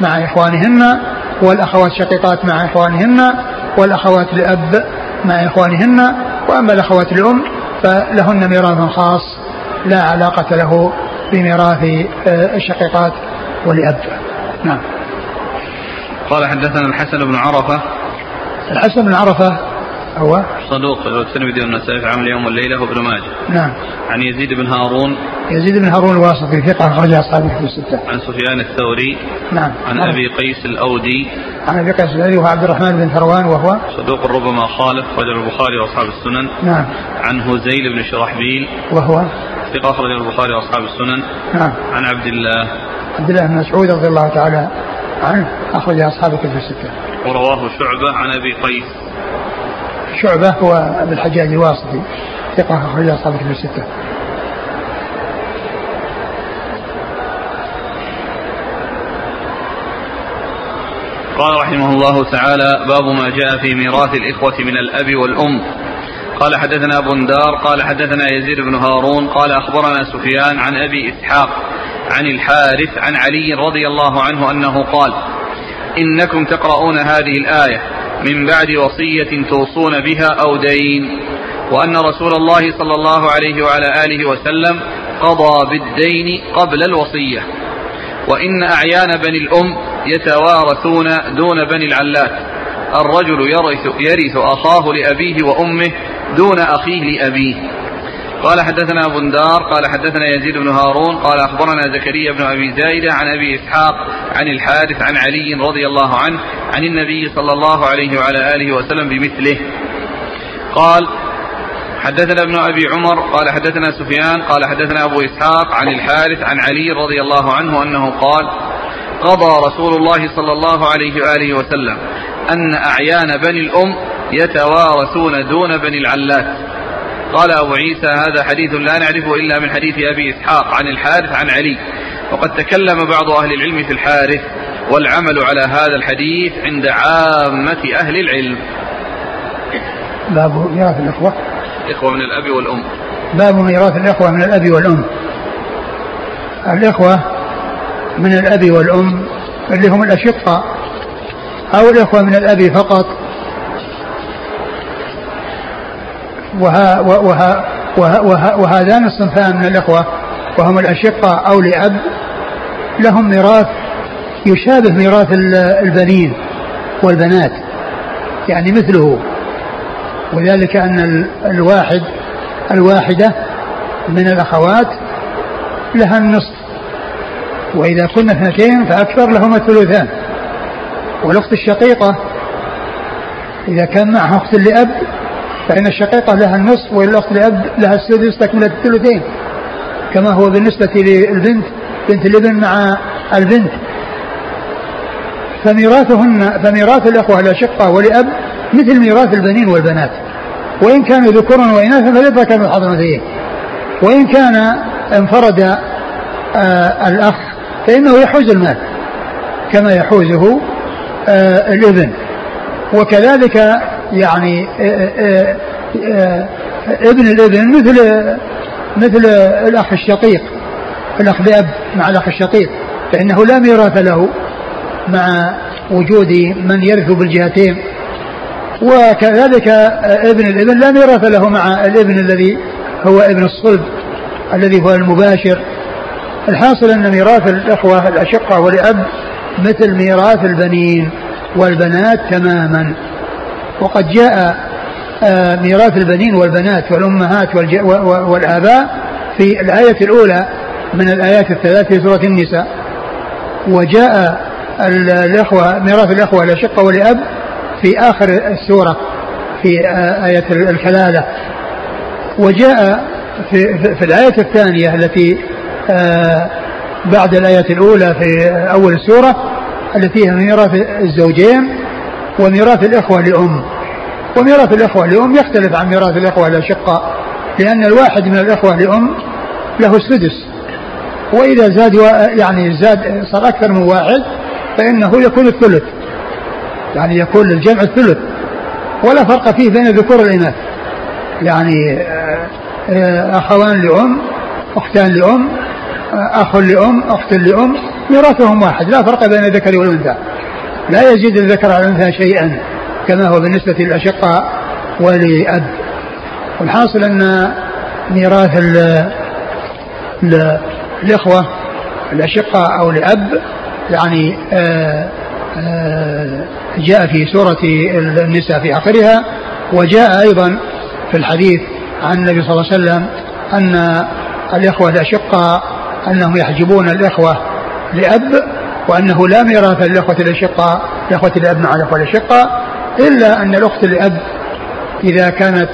مع إخوانهن والأخوات شقيقات مع إخوانهن والأخوات لأب مع إخوانهن وأما الأخوات لأم فلهن ميراث خاص لا علاقة له بميراث آه، الشقيقات ولأب. نعم. قال حدثنا الحسن بن عرفة. الحسن بن عرفة هو صدوق الترمذي والنسائي في عمل يوم والليلة وابن ماجه. نعم. عن يزيد بن هارون. يزيد بن هارون الواسطي ثقة أخرج أصحاب الكتب الستة. عن سفيان الثوري. نعم. عن نعم. أبي قيس الأودي. عن أبي قيس الأودي وهو عبد الرحمن بن ثروان وهو صدوق ربما خالف رجل البخاري وأصحاب السنن. نعم. عن هزيل بن شرحبيل. وهو ثقة أخرج البخاري وأصحاب السنن. نعم. عن عبد الله. عبد الله بن مسعود رضي الله تعالى عنه أخرج أصحاب الكتب الستة. ورواه شعبة عن أبي قيس. شعبة هو ابن الحجاج الواسطي ثقة أخرج أصحاب الكتب الستة. قال رحمه الله تعالى باب ما جاء في ميراث الإخوة من الأب والأم قال حدثنا بندار قال حدثنا يزيد بن هارون قال أخبرنا سفيان عن أبي إسحاق عن الحارث عن علي رضي الله عنه أنه قال إنكم تقرؤون هذه الآية من بعد وصية توصون بها أو دين وأن رسول الله صلى الله عليه وعلى آله وسلم قضى بالدين قبل الوصية. وإن أعيان بني الأم يتوارثون دون بني العلات. الرجل يرث, يرث أخاه لأبيه وأمه دون أخيه لأبيه. قال حدثنا بندار قال حدثنا يزيد بن هارون قال أخبرنا زكريا بن أبي زايدة عن أبي إسحاق عن الحارث عن علي رضي الله عنه عن النبي صلى الله عليه وعلى آله وسلم بمثله. قال حدثنا ابن أبي عمر قال حدثنا سفيان قال حدثنا أبو إسحاق عن الحارث عن علي رضي الله عنه أنه قال قضى رسول الله صلى الله عليه وآله وسلم أن أعيان بني الأم يتوارثون دون بني العلات. قال أبو عيسى هذا حديث لا نعرفه إلا من حديث أبي إسحاق عن الحارث عن علي. وقد تكلم بعض أهل العلم في الحارث والعمل على هذا الحديث عند عامة أهل العلم. باب ميراث الإخوة. الإخوة من الأب والأم. باب ميراث الإخوة من الأب والأم. الإخوة من الأب والأم اللي هم الأشقة أو الإخوة من الأب فقط. وها وها وها وها وهذان الصنفان من الإخوة وهم الأشقة أو لأب لهم ميراث يشابه ميراث البنين والبنات يعني مثله. وذلك أن الواحد الواحدة من الأخوات لها النصف وإذا كنا اثنتين فأكثر لهما الثلثان. والأخت الشقيقة إذا كان معها أخت لأب فإن الشقيقة لها النصف والأخت لأب لها السدس تكملة الثلثين. كما هو بالنسبة للبنت بنت الابن مع البنت. فميراثهن فميراث الأخوة الأشقة ولأب مثل ميراث البنين والبنات. وإن كانوا ذكورا وإناثا فليذكر من حظ وإن كان انفرد آه الأخ فإنه يحوز المال كما يحوزه آه الابن. وكذلك يعني آه، آه، آه، ابن الابن مثل مثل الأخ الشقيق الأخ بأب مع الأخ الشقيق فإنه لا ميراث له مع وجود من يرث بالجهتين. وكذلك ابن الابن لا ميراث له مع الابن الذي هو ابن الصلب الذي هو المباشر. الحاصل أن ميراث الأخوة الأشقة والأب مثل ميراث البنين والبنات تماما. وقد جاء آه، ميراث البنين والبنات والأمهات والآباء في الآية الأولى من الآيات الثلاث في سورة النساء. وجاء الإخوة ميراث الإخوة لشقة ولأب في آخر السورة في آه، آية الكلالة وجاء في, في الآية الثانية التي آه، بعد الآية الأولى في أول السورة التي هي ميراث الزوجين وميراث الإخوة لأم. وميراث الإخوة لأم يختلف عن ميراث الإخوة الأشقاء لأن الواحد من الإخوة لأم له السدس. وإذا زاد يعني زاد صار أكثر من واحد فإنه يكون الثلث. يعني يكون للجمع الثلث. ولا فرق فيه بين الذكور والإناث يعني آه، آه، أخوان لأم أختان لأم أخ لأم أخت لأم ميراثهم واحد. لا فرق بين الذكر والأنثى. لا يزيد الذكر على الأنثى شيئا كما هو بالنسبة للأشقاء ولأب والحاصل أن ميراث الإخوة الأشقاء أو لأب يعني آآ آآ جاء في سورة النساء في آخرها وجاء أيضا في الحديث عن النبي صلى الله عليه وسلم أن الإخوة الأشقاء أنهم يحجبون الإخوة لأب وأنه لا ميراث للإخوة الأشقاء الإخوة الأب مع الإخوة الأشقاء إلا أن الأخت الأب إذا كانت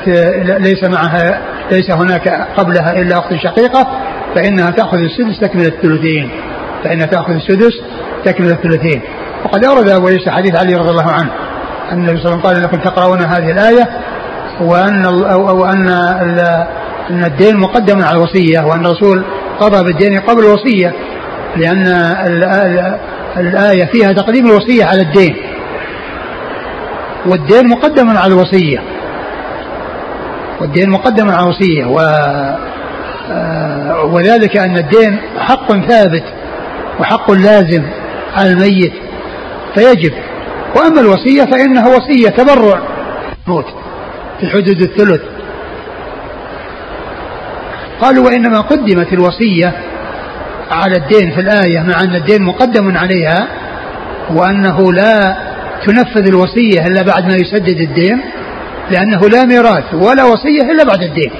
ليس معها ليس هناك قبلها إلا أخت شقيقة فإنها تأخذ السدس تكمل الثلثين. فإنها تأخذ السدس تكمل الثلثين. وقد أورد أبو عيسى حديث علي رضي الله عنه أن النبي صلى الله عليه وسلم قال انكم تقرؤون هذه الآية وأن أو, أو أن أن الدين مقدم على الوصية وأن الرسول قضى بالدين قبل الوصية. لأن الآية فيها تقديم الوصية على الدين. والدين مقدم على الوصية. والدين مقدم على الوصية. و آه، وذلك أن الدين حق ثابت وحق لازم على الميت. فيجب. وأما الوصية فإنها وصية تبرع. موت. في حدود الثلث. قالوا وإنما قدمت الوصية على الدين في الآية مع أن الدين مقدم عليها وأنه لا تنفذ الوصية إلا بعد ما يسدد الدين لأنه لا ميراث ولا وصية إلا بعد الدين.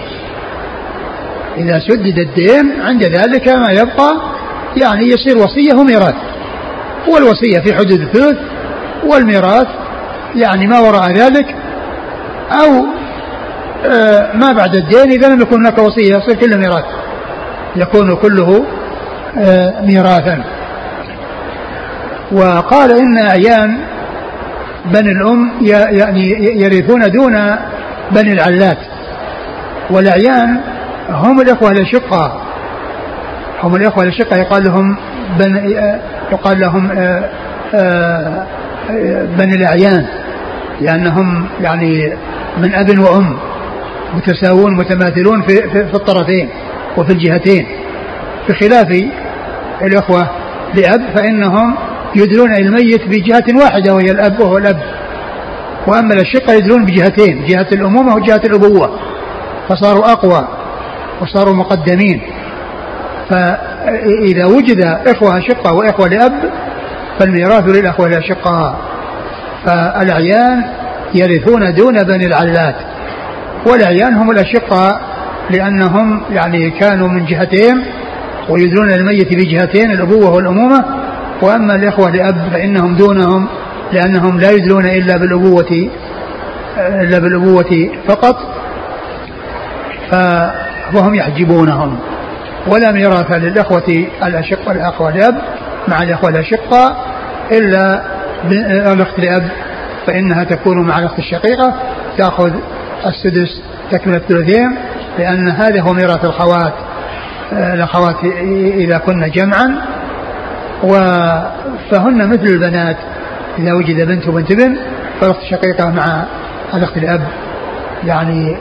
إذا سدد الدين عند ذلك ما يبقى يعني يصير وصية وميراث. والوصية في حدود الثلث والميراث يعني ما وراء ذلك أو آه، ما بعد الدين إذا لم يكن هناك وصية يصير كله ميراث. يكون كله آه، ميراثا. وقال إن أعيان بني الأم يعني يرثون دون بني العلات. والأعيان هم الإخوة الأشقاء هم الإخوة الأشقاء يقال لهم بن يقال لهم آه، آه، بني الأعيان. لأنهم يعني من أب وأم متساوون متماثلون في, في, في الطرفين وفي الجهتين. بخلاف الإخوة لأب فإنهم يدلون الميت بجهة واحدة وهي الأب وهو الأب. وأما الأشقة يدلون بجهتين جهة الأمومة وجهة الأبوة. فصاروا أقوى وصاروا مقدمين. فإذا وجد إخوة أشقة وإخوة لأب فالميراث للأخوة الأشقاء فالأعيان يرثون دون بني العلات. والأعيان هم الأشقاء لأنهم يعني كانوا من جهتين. ويدلون الميت بجهتين الأبوة والأمومة. وأما الإخوة لأب فإنهم دونهم لأنهم لا يدلون إلا بالأبوة إلا بالأبوة فقط. فهم يحجبونهم ولا ميراث للإخوة الأشقة الأخوة لأب مع الإخوة الأشقة إلا الأخت لأب فإنها تكون مع الأخت الشقيقة تأخذ السدس تكمل الثلثين لأن هذا هو ميراث الخوات. الأخوات إذا كن جمعا فهن مثل البنات. إذا وجد بنت وبنت بن فالأخت الشقيقة مع الأخت الأب يعني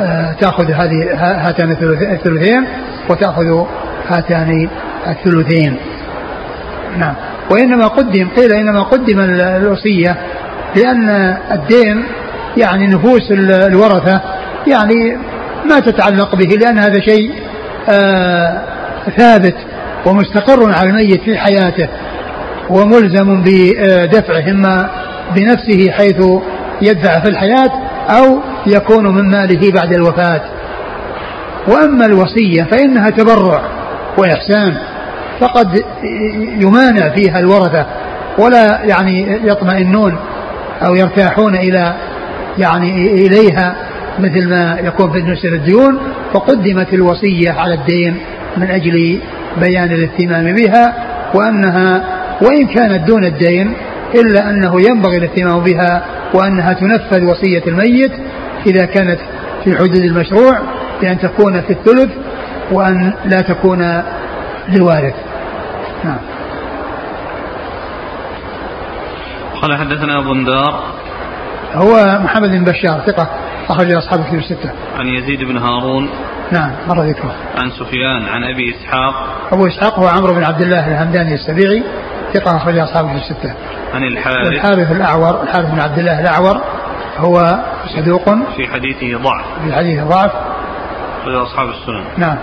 آه، تأخذ هذه هاتان الثلثين وتأخذ هاتان الثلثين. نعم. وإنما قدم قيل إنما قدم الوصية لأن الدين يعني نفوس الورثة يعني ما تتعلق به لأن هذا شيء ثابت ومستقر على الميت في حياته وملزم بدفعه إما بنفسه حيث يدفع في الحياة أو يكون من ماله بعد الوفاة. وأما الوصية فإنها تبرع وإحسان فقد يمانع فيها الورثة ولا يعني يطمئنون أو يرتاحون إلى يعني إليها مثل ما يكون في بالنسبة الديون فقدمت الوصية على الدين من أجل بيان الاهتمام بها وأنها وإن كانت دون الدين إلا أنه ينبغي الاهتمام بها وأنها تنفذ وصية الميت إذا كانت في حدود المشروع بأن تكون في الثلث وأن لا تكون لوارث نعم. قال حدثنا أبو الدار. هو محمد بن بشار ثقة. أخرج أصحاب الكتب الستة. عن يزيد بن هارون. نعم مر ذكره. عن سفيان عن أبي إسحاق. أبو إسحاق هو عمرو بن عبد الله الهمداني السبيعي ثقة أخرج أصحابه الستة. عن الحارث. الحارث الأعور الحارث بن عبد الله الأعور هو صدوق. في حديثه ضعف. في حديث ضعف. أخرج أصحاب السنن. نعم.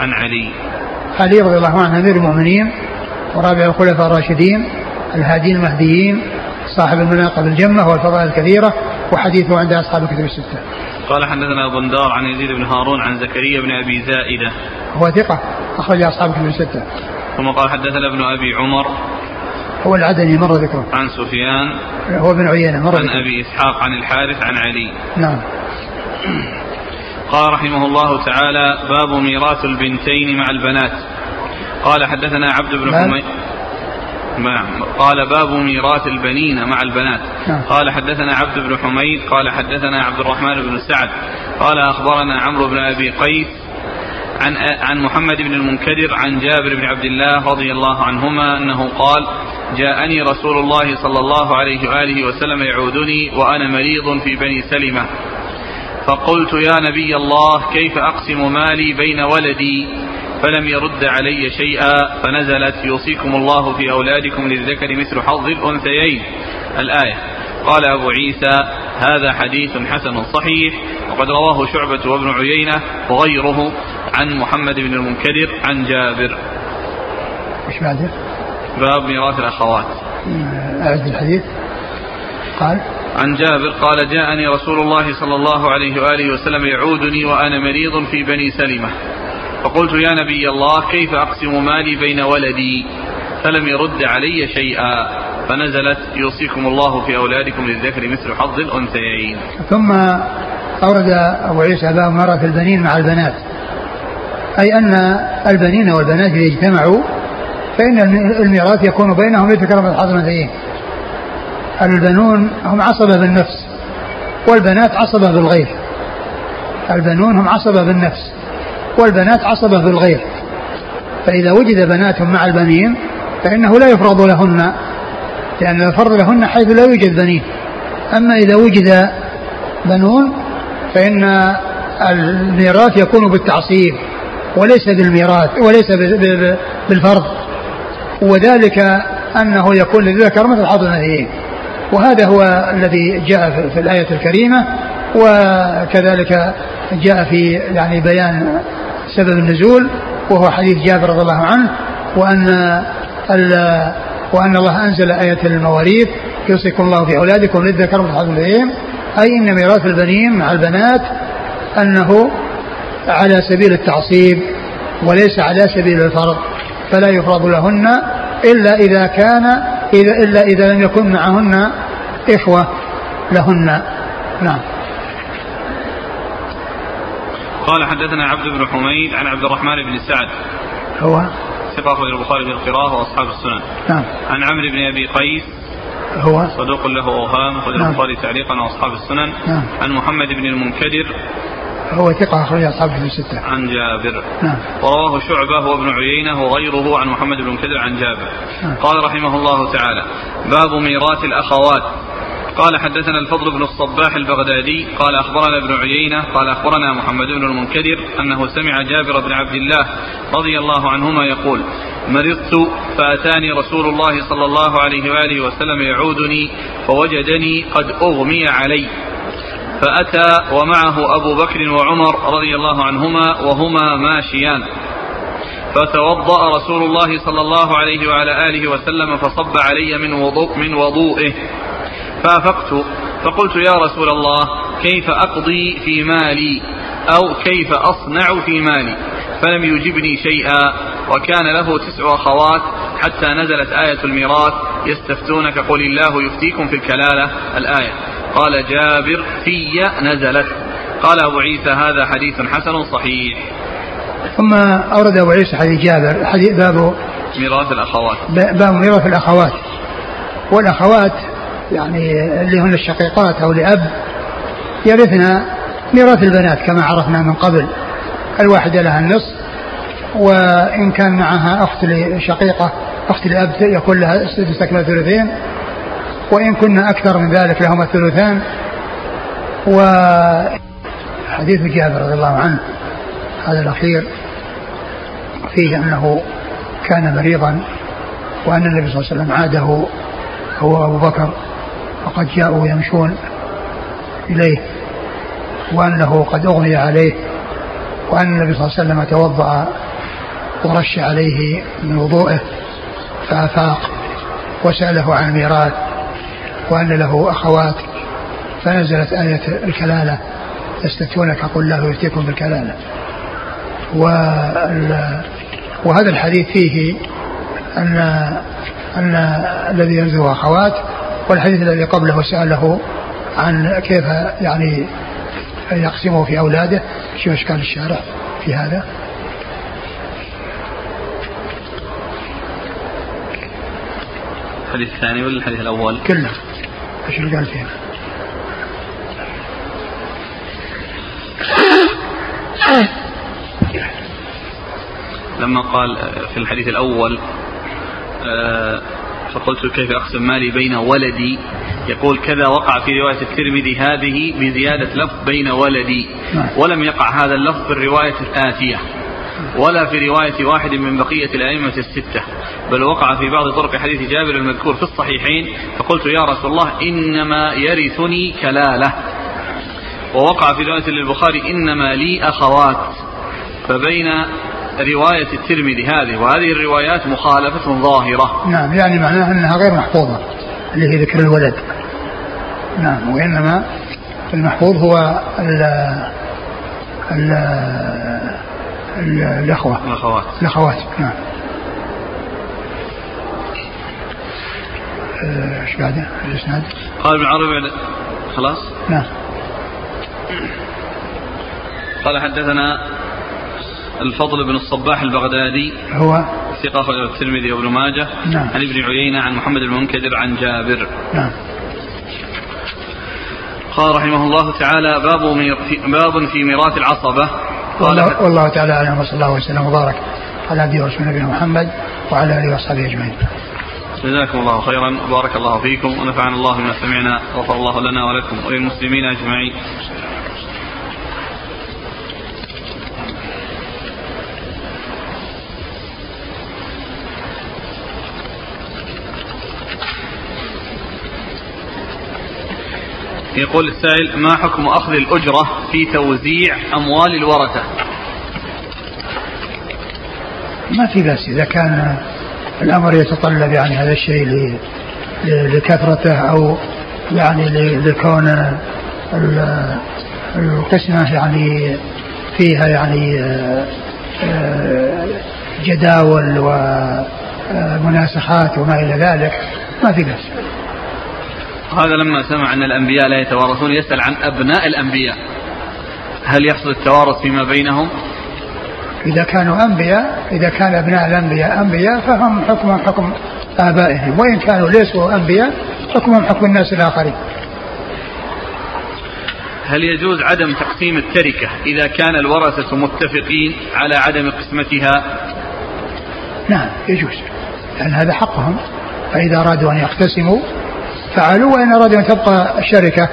عن علي. علي رضي الله عنه أمير المؤمنين ورابع الخلفاء الراشدين الهادين المهديين صاحب المناقب الجمة والفضائل الكثيرة وحديثه عند أصحاب الكتب الستة. قال حدثنا بندار عن يزيد بن هارون عن زكريا بن أبي زائدة. هو ثقة أخرج أصحاب الكتب الستة. ثم قال حدثنا ابن أبي عمر هو العدني مر ذكره. عن سفيان هو ابن عيينة مر عن ذكره. أبي إسحاق عن الحارث عن علي. نعم. قال رحمه الله تعالى باب ميراث البنتين مع البنات. قال حدثنا عبد بن؟ حميد نعم قال باب ميراث البنين مع البنات. نعم. قال حدثنا عبد بن حميد قال حدثنا عبد الرحمن بن سعد قال أخبرنا عمرو بن أبي قيس عن عن محمد بن المنكدر عن جابر بن عبد الله رضي الله عنهما أنه قال جاءني رسول الله صلى الله عليه وآله وسلم يعودني وأنا مريض في بني سلمة. فقلت يا نبي الله كيف أقسم مالي بين ولدي؟ فلم يرد علي شيئا فنزلت يوصيكم الله في أولادكم للذكر مثل حظ الأنثيين. الآية. قال أبو عيسى هذا حديث حسن صحيح وقد رواه شعبة وابن عيينة وغيره عن محمد بن المنكدر عن جابر. إيش بعده؟ باب ميراث الأخوات. أعد الحديث. قال عن جابر قال جاءني رسول الله صلى الله عليه وآله وسلم يعودني وأنا مريض في بني سلمة. فقلت يا نبي الله كيف أقسم مالي بين ولدي؟ فلم يرد علي شيئا فنزلت يوصيكم الله في أولادكم للذكر مثل حظ الأنثيين. ثم أورد أبو عيسى باب مرة البنين مع البنات. أي أن البنين والبنات إذا اجتمعوا فإن الميراث يكون بينهم لتكرم الحضرتين البنون هم عصبة بالنفس والبنات عصبة بالغير. البنون هم عصبة بالنفس. والبنات عصبة بالغير فإذا وجد بنات مع البنين فإنه لا يفرض لهن لأن الفرض لهن حيث لا يوجد بنين. أما إذا وجد بنون فإن الميراث يكون بالتعصيب وليس بالميراث وليس بالفرض. وذلك أنه يكون للذكر مثل حظ الأنثيين. وهذا هو الذي جاء في- في الآية الكريمة وكذلك جاء في يعني بيان سبب النزول وهو حديث جابر رضي الله عنه وأن وأن الله أنزل آية المواريث يوصيكم الله في أولادكم للذكر مثل حظ الأنثيين أي أن ميراث البنين مع البنات أنه على سبيل التعصيب وليس على سبيل الفرض فلا يفرض لهن إلا إذا كان إذا إلا إذا لم يكن معهن إخوة لهن. نعم. قال حدثنا عبد بن حميد عن عبد الرحمن بن سعد. هو؟ ثقة أخرج البخاري في القراءة وأصحاب السنن. نعم. عن عمرو بن أبي قيس. هو؟ صدوق له أوهام أخرج نعم. البخاري تعليقا وأصحاب السنن. نعم. عن محمد بن المنكدر. هو ثقة أخرج أصحابه في الستة عن جابر. نعم. ورواه شعبة وابن عيينة وغيره عن محمد بن المنكدر عن جابر. نعم. قال رحمه الله تعالى باب ميراث الأخوات. قال حدثنا الفضل بن الصباح البغدادي قال أخبرنا ابن عيينة قال أخبرنا محمد بن المنكدر أنه سمع جابر بن عبد الله رضي الله عنهما يقول مرضت فأتاني رسول الله صلى الله عليه وآله وسلم يعودني فوجدني قد أغمي علي. فأتى ومعه أبو بكر وعمر رضي الله عنهما وهما ماشيان. فتوضأ رسول الله صلى الله عليه وعلى آله وسلم فصب علي من وضوء من وضوئه. فافقت فقلت يا رسول الله كيف أقضي في مالي؟ أو كيف أصنع في مالي؟ فلم يجبني شيئا وكان له تسع أخوات حتى نزلت آية الميراث يستفتونك قل الله يفتيكم في الكلالة الآية. قال جابر في نزلت. قال أبو عيسى هذا حديث حسن صحيح. ثم أورد أبو عيسى حديث جابر حديث باب ميراث الأخوات. باب ميراث الأخوات. والأخوات يعني اللي هن الشقيقات أو لأب يرثن ميراث البنات كما عرفنا من قبل. الواحدة لها النصف وإن كان معها أخت شقيقة أخت لأب يكون لها تستكمل ثلثين وإن كنا أكثر من ذلك لهما الثلثان. وحديث جابر رضي الله عنه هذا الأخير فيه أنه كان مريضا وأن النبي صلى الله عليه وسلم عاده هو أبو بكر. وقد جاءوا يمشون إليه وأنه قد أغمي عليه وأن النبي صلى الله عليه وسلم توضأ ورش عليه من وضوءه فأفاق وسأله عن الميراث وأن له أخوات فنزلت آية الكلالة يستفتونك قل الله يفتيكم بالكلالة. وهذا الحديث فيه أن أن الذي ينزل أخوات والحديث الذي قبله سأله عن كيف يعني يقسمه في أولاده شو إشكال الشارع في هذا الحديث الثاني ولا الحديث الأول؟ كله إيش اللي قال فيه؟ لما قال في الحديث الأول آه، فقلت كيف أقسم مالي بين ولدي؟ يقول كذا وقع في رواية الترمذي هذه بزيادة لفظ بين ولدي. نعم. ولم يقع هذا اللفظ في الرواية الآتية ولا في رواية واحد من بقية الأئمة الستة. بل وقع في بعض طرق حديث جابر المذكور في الصحيحين فقلت يا رسول الله إنما يرثني كلالة. ووقع في رواية للبخاري إنما لي أخوات. فبين رواية الترمذي هذه وهذه الروايات مخالفة ظاهرة نعم يعني معناها أنها غير محفوظة اللي هي ذكر الولد نعم وإنما المحفوظ هو ال ال الأخوة الأخوات الأخوات نعم إيش بعده؟ الإسناد؟ قال ابن عربي خلاص؟ نعم قال حدثنا الفضل بن الصباح البغدادي. هو ثقة أخرجه الترمذي وابن ماجه. نعم. عن ابن عيينة عن محمد بن منكدر عن جابر. نعم. قال رحمه الله تعالى باب باب في ميراث العصبة. والله, والله تعالى أعلم وصلى الله وسلم وبارك على عبده ورسوله نبينا محمد وعلى آله وأصحابه أجمعين. جزاكم الله خيرا. وبارك الله فيكم ونفعنا الله بما سمعنا وغفر الله لنا ولكم وللمسلمين أجمعين. يقول السائل ما حكم أخذ الأجرة في توزيع أموال الورثة؟ ما في بأس إذا كان الأمر يتطلب يعني هذا الشيء لكثرته أو يعني لكون القسمة يعني فيها يعني آه، جداول ومناسخات وما إلى ذلك ما في بأس. هذا لما سمع أن الأنبياء لا يتوارثون يسأل عن أبناء الأنبياء. هل يحصل التوارث فيما بينهم؟ إذا كانوا أنبياء إذا كان أبناء الأنبياء أنبياء فهم حكم حكم آبائهم. وإن كانوا ليسوا أنبياء حكمهم حكم الناس الآخرين. هل يجوز عدم تقسيم التركة إذا كان الورثة متفقين على عدم قسمتها؟ نعم يجوز. لأن هذا حقهم. فإذا أرادوا أن يقتسموا فعلوا وإن أرادوا أن تبقى الشركة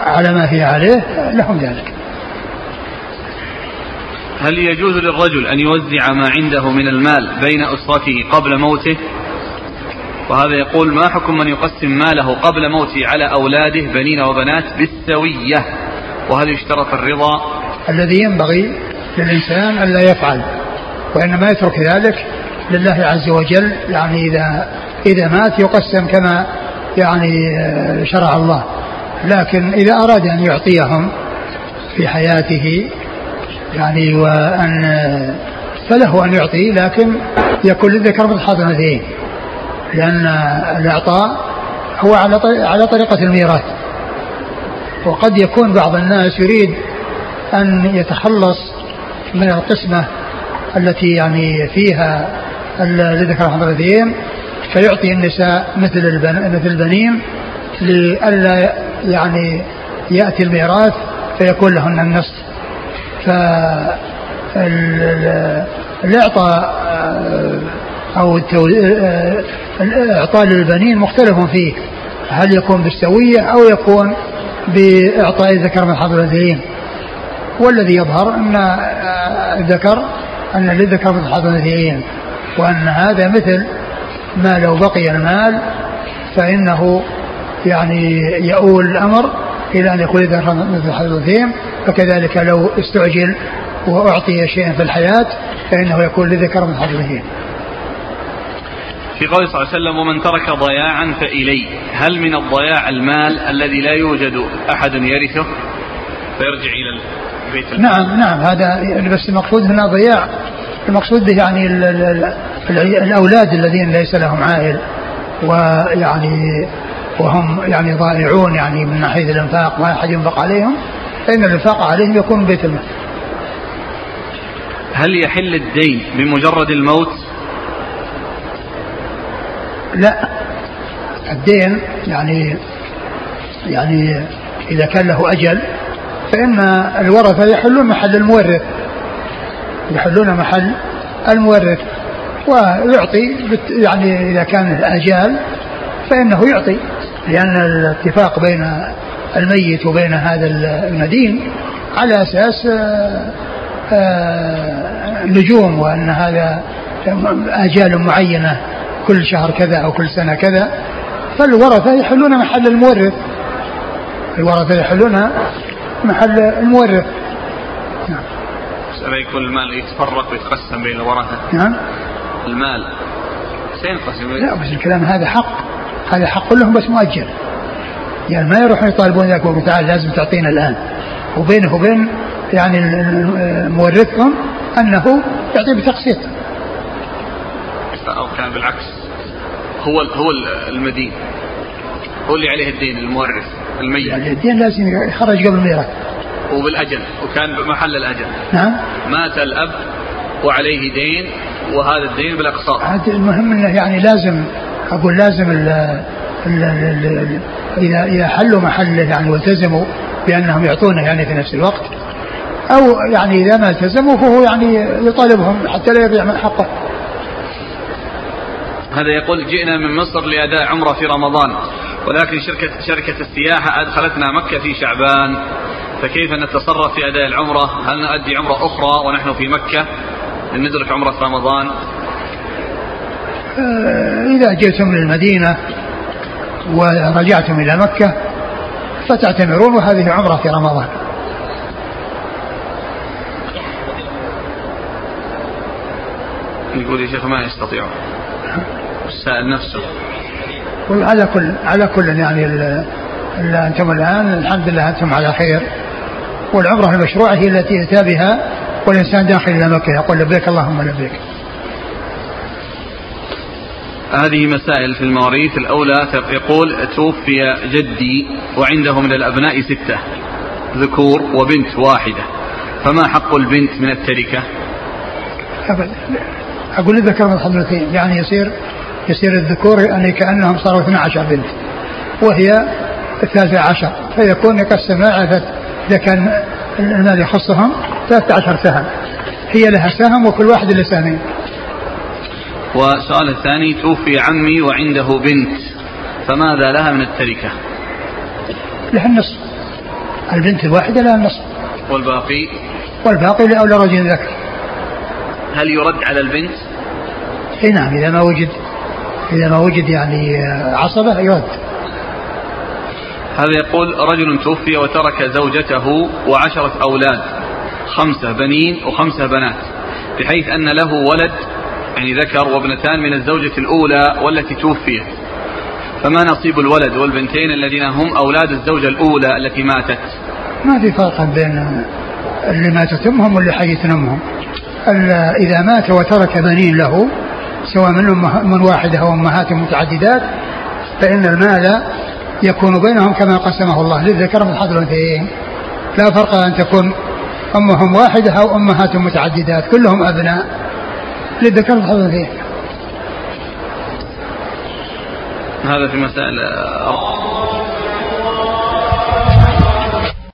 على ما هي عليه لهم ذلك. هل يجوز للرجل أن يوزع ما عنده من المال بين أسرته قبل موته؟ وهذا يقول ما حكم من يقسم ماله قبل موته على أولاده بنين وبنات بالسوية؟ وهل يشترط الرضا؟ الذي ينبغي للإنسان ألا يفعل وإنما يترك ذلك لله عز وجل. يعني إذا إذا مات يقسم كما يعني آه، شرع الله. لكن إذا أراد أن يعطيهم في حياته يعني وأن آه، فله أن يعطي لكن يكون للذكر مثل حظ لأن الإعطاء هو على على طريقة الميراث. وقد يكون بعض الناس يريد أن يتخلص من القسمة التي يعني فيها لذكر حظ فيعطي النساء مثل مثل البنين لئلا يعني يأتي الميراث فيكون لهن النصف. ف الإعطاء آه، أو الاعطاء للبنين مختلف فيه. هل يكون بالسوية أو يكون بإعطاء ذكر من حضر الذين والذي يظهر أن الذكر أن للذكر مثل حظ الأنثيين وأن هذا مثل ما لو بقي المال فإنه يعني يؤول الأمر إلى أن يكون مثل الأنثيين فكذلك لو استعجل وأعطي شيئا في الحياة فإنه يكون لذكر حظ الأنثيين. في قول صلى الله عليه وسلم ومن ترك ضياعا فإلي. هل من الضياع المال الذي لا يوجد أحد يرثه؟ فيرجع إلى البيت المال. نعم نعم هذا بس المقصود هنا ضياع. المقصود به يعني الأولاد الذين ليس لهم عائل ويعني وهم يعني ضائعون يعني من ناحية الإنفاق ما أحد ينفق عليهم فإن الإنفاق عليهم يكون بيت المال. هل يحل الدين بمجرد الموت؟ لا. الدين يعني يعني إذا كان له أجل فإن الورثة يحلون محل المورث. يحلون محل المورث ويعطي يعني إذا كان الأجال فإنه يعطي لأن الاتفاق بين الميت وبين هذا المدين على أساس نجوم آه، وأن هذا آجال معينة كل شهر كذا أو كل سنة كذا. فالورثة يحلون محل المورث. الورثة يحلون محل المورث. نعم. يكون المال يتفرق ويتقسم بين الورثة. نعم. المال. سينقسم. لا بس الكلام هذا حق. هذا حق لهم بس مؤجل. يعني ما يروحون يطالبون ذاك ويقول تعال لازم تعطينا الآن. وبينه وبين يعني مورثهم أنه يعطي بتقسيط. أو كان بالعكس. هو هو المدين. هو اللي عليه الدين المورث الميت. يعني الدين لازم يخرج قبل الميراث. وبالأجل وكان بمحل الأجل. نعم. مات الأب وعليه دين وهذا الدين بالأقساط المهم أنه يعني لازم أقول لازم ال ال ال إذا إذا حلوا محله يعني والتزموا بأنهم يعطونه يعني في نفس الوقت أو يعني إذا ما التزموا فهو يعني يطالبهم حتى لا يضيع من حقه. هذا يقول جئنا من مصر لأداء عمرة في رمضان ولكن شركة شركة السياحة أدخلتنا مكة في شعبان. فكيف نتصرف في أداء العمرة؟ هل نؤدي عمرة أخرى ونحن في مكة؟ ندرك عمرة رمضان؟ آه، إذا جئتم من المدينة ورجعتم إلى مكة فتعتمرون وهذه عمرة في رمضان. يقول يا شيخ ما يستطيع. السائل نفسه. على كل على كل يعني ال أنتم الآن الحمد لله أنتم على خير. والعمره المشروعة هي التي اتى بها والإنسان داخل إلى مكه يقول لبيك اللهم لبيك. هذه مسائل في المواريث. الأولى يقول توفي جدي وعنده من الأبناء ستة ذكور وبنت واحدة. فما حق البنت من التركة؟ أبدا. أقول الذكر من حضرتين يعني يصير يصير الذكور يعني كأنهم صاروا 12 بنت وهي الثالثة عشر. فيكون يقسم إذا كان المال يخصهم 13 سهم. هي لها سهم وكل واحد له سهمين. والسؤال الثاني توفي عمي وعنده بنت فماذا لها من التركة؟ لها النصف. البنت الواحدة لها النصف. والباقي؟ والباقي لأولى رجل ذكر. هل يرد على البنت؟ إي نعم إذا ما وجد إذا ما وجد يعني عصبة يرد. هذا يقول رجل توفي وترك زوجته وعشرة أولاد خمسة بنين وخمسة بنات بحيث أن له ولد يعني ذكر وابنتان من الزوجة الأولى والتي توفيت. فما نصيب الولد والبنتين الذين هم أولاد الزوجة الأولى التي ماتت؟ ما في فرق بين اللي ماتت أمهم واللي حيت أمهم. إذا مات وترك بنين له سواء من, من واحدة أو أمهات متعددات فإن المال يكون بينهم كما قسمه الله للذكر حظ الأنثيين لا فرق أن تكون أمهم واحدة أو أمهات متعددات كلهم أبناء للذكر حظ الأنثيين هذا في مسائل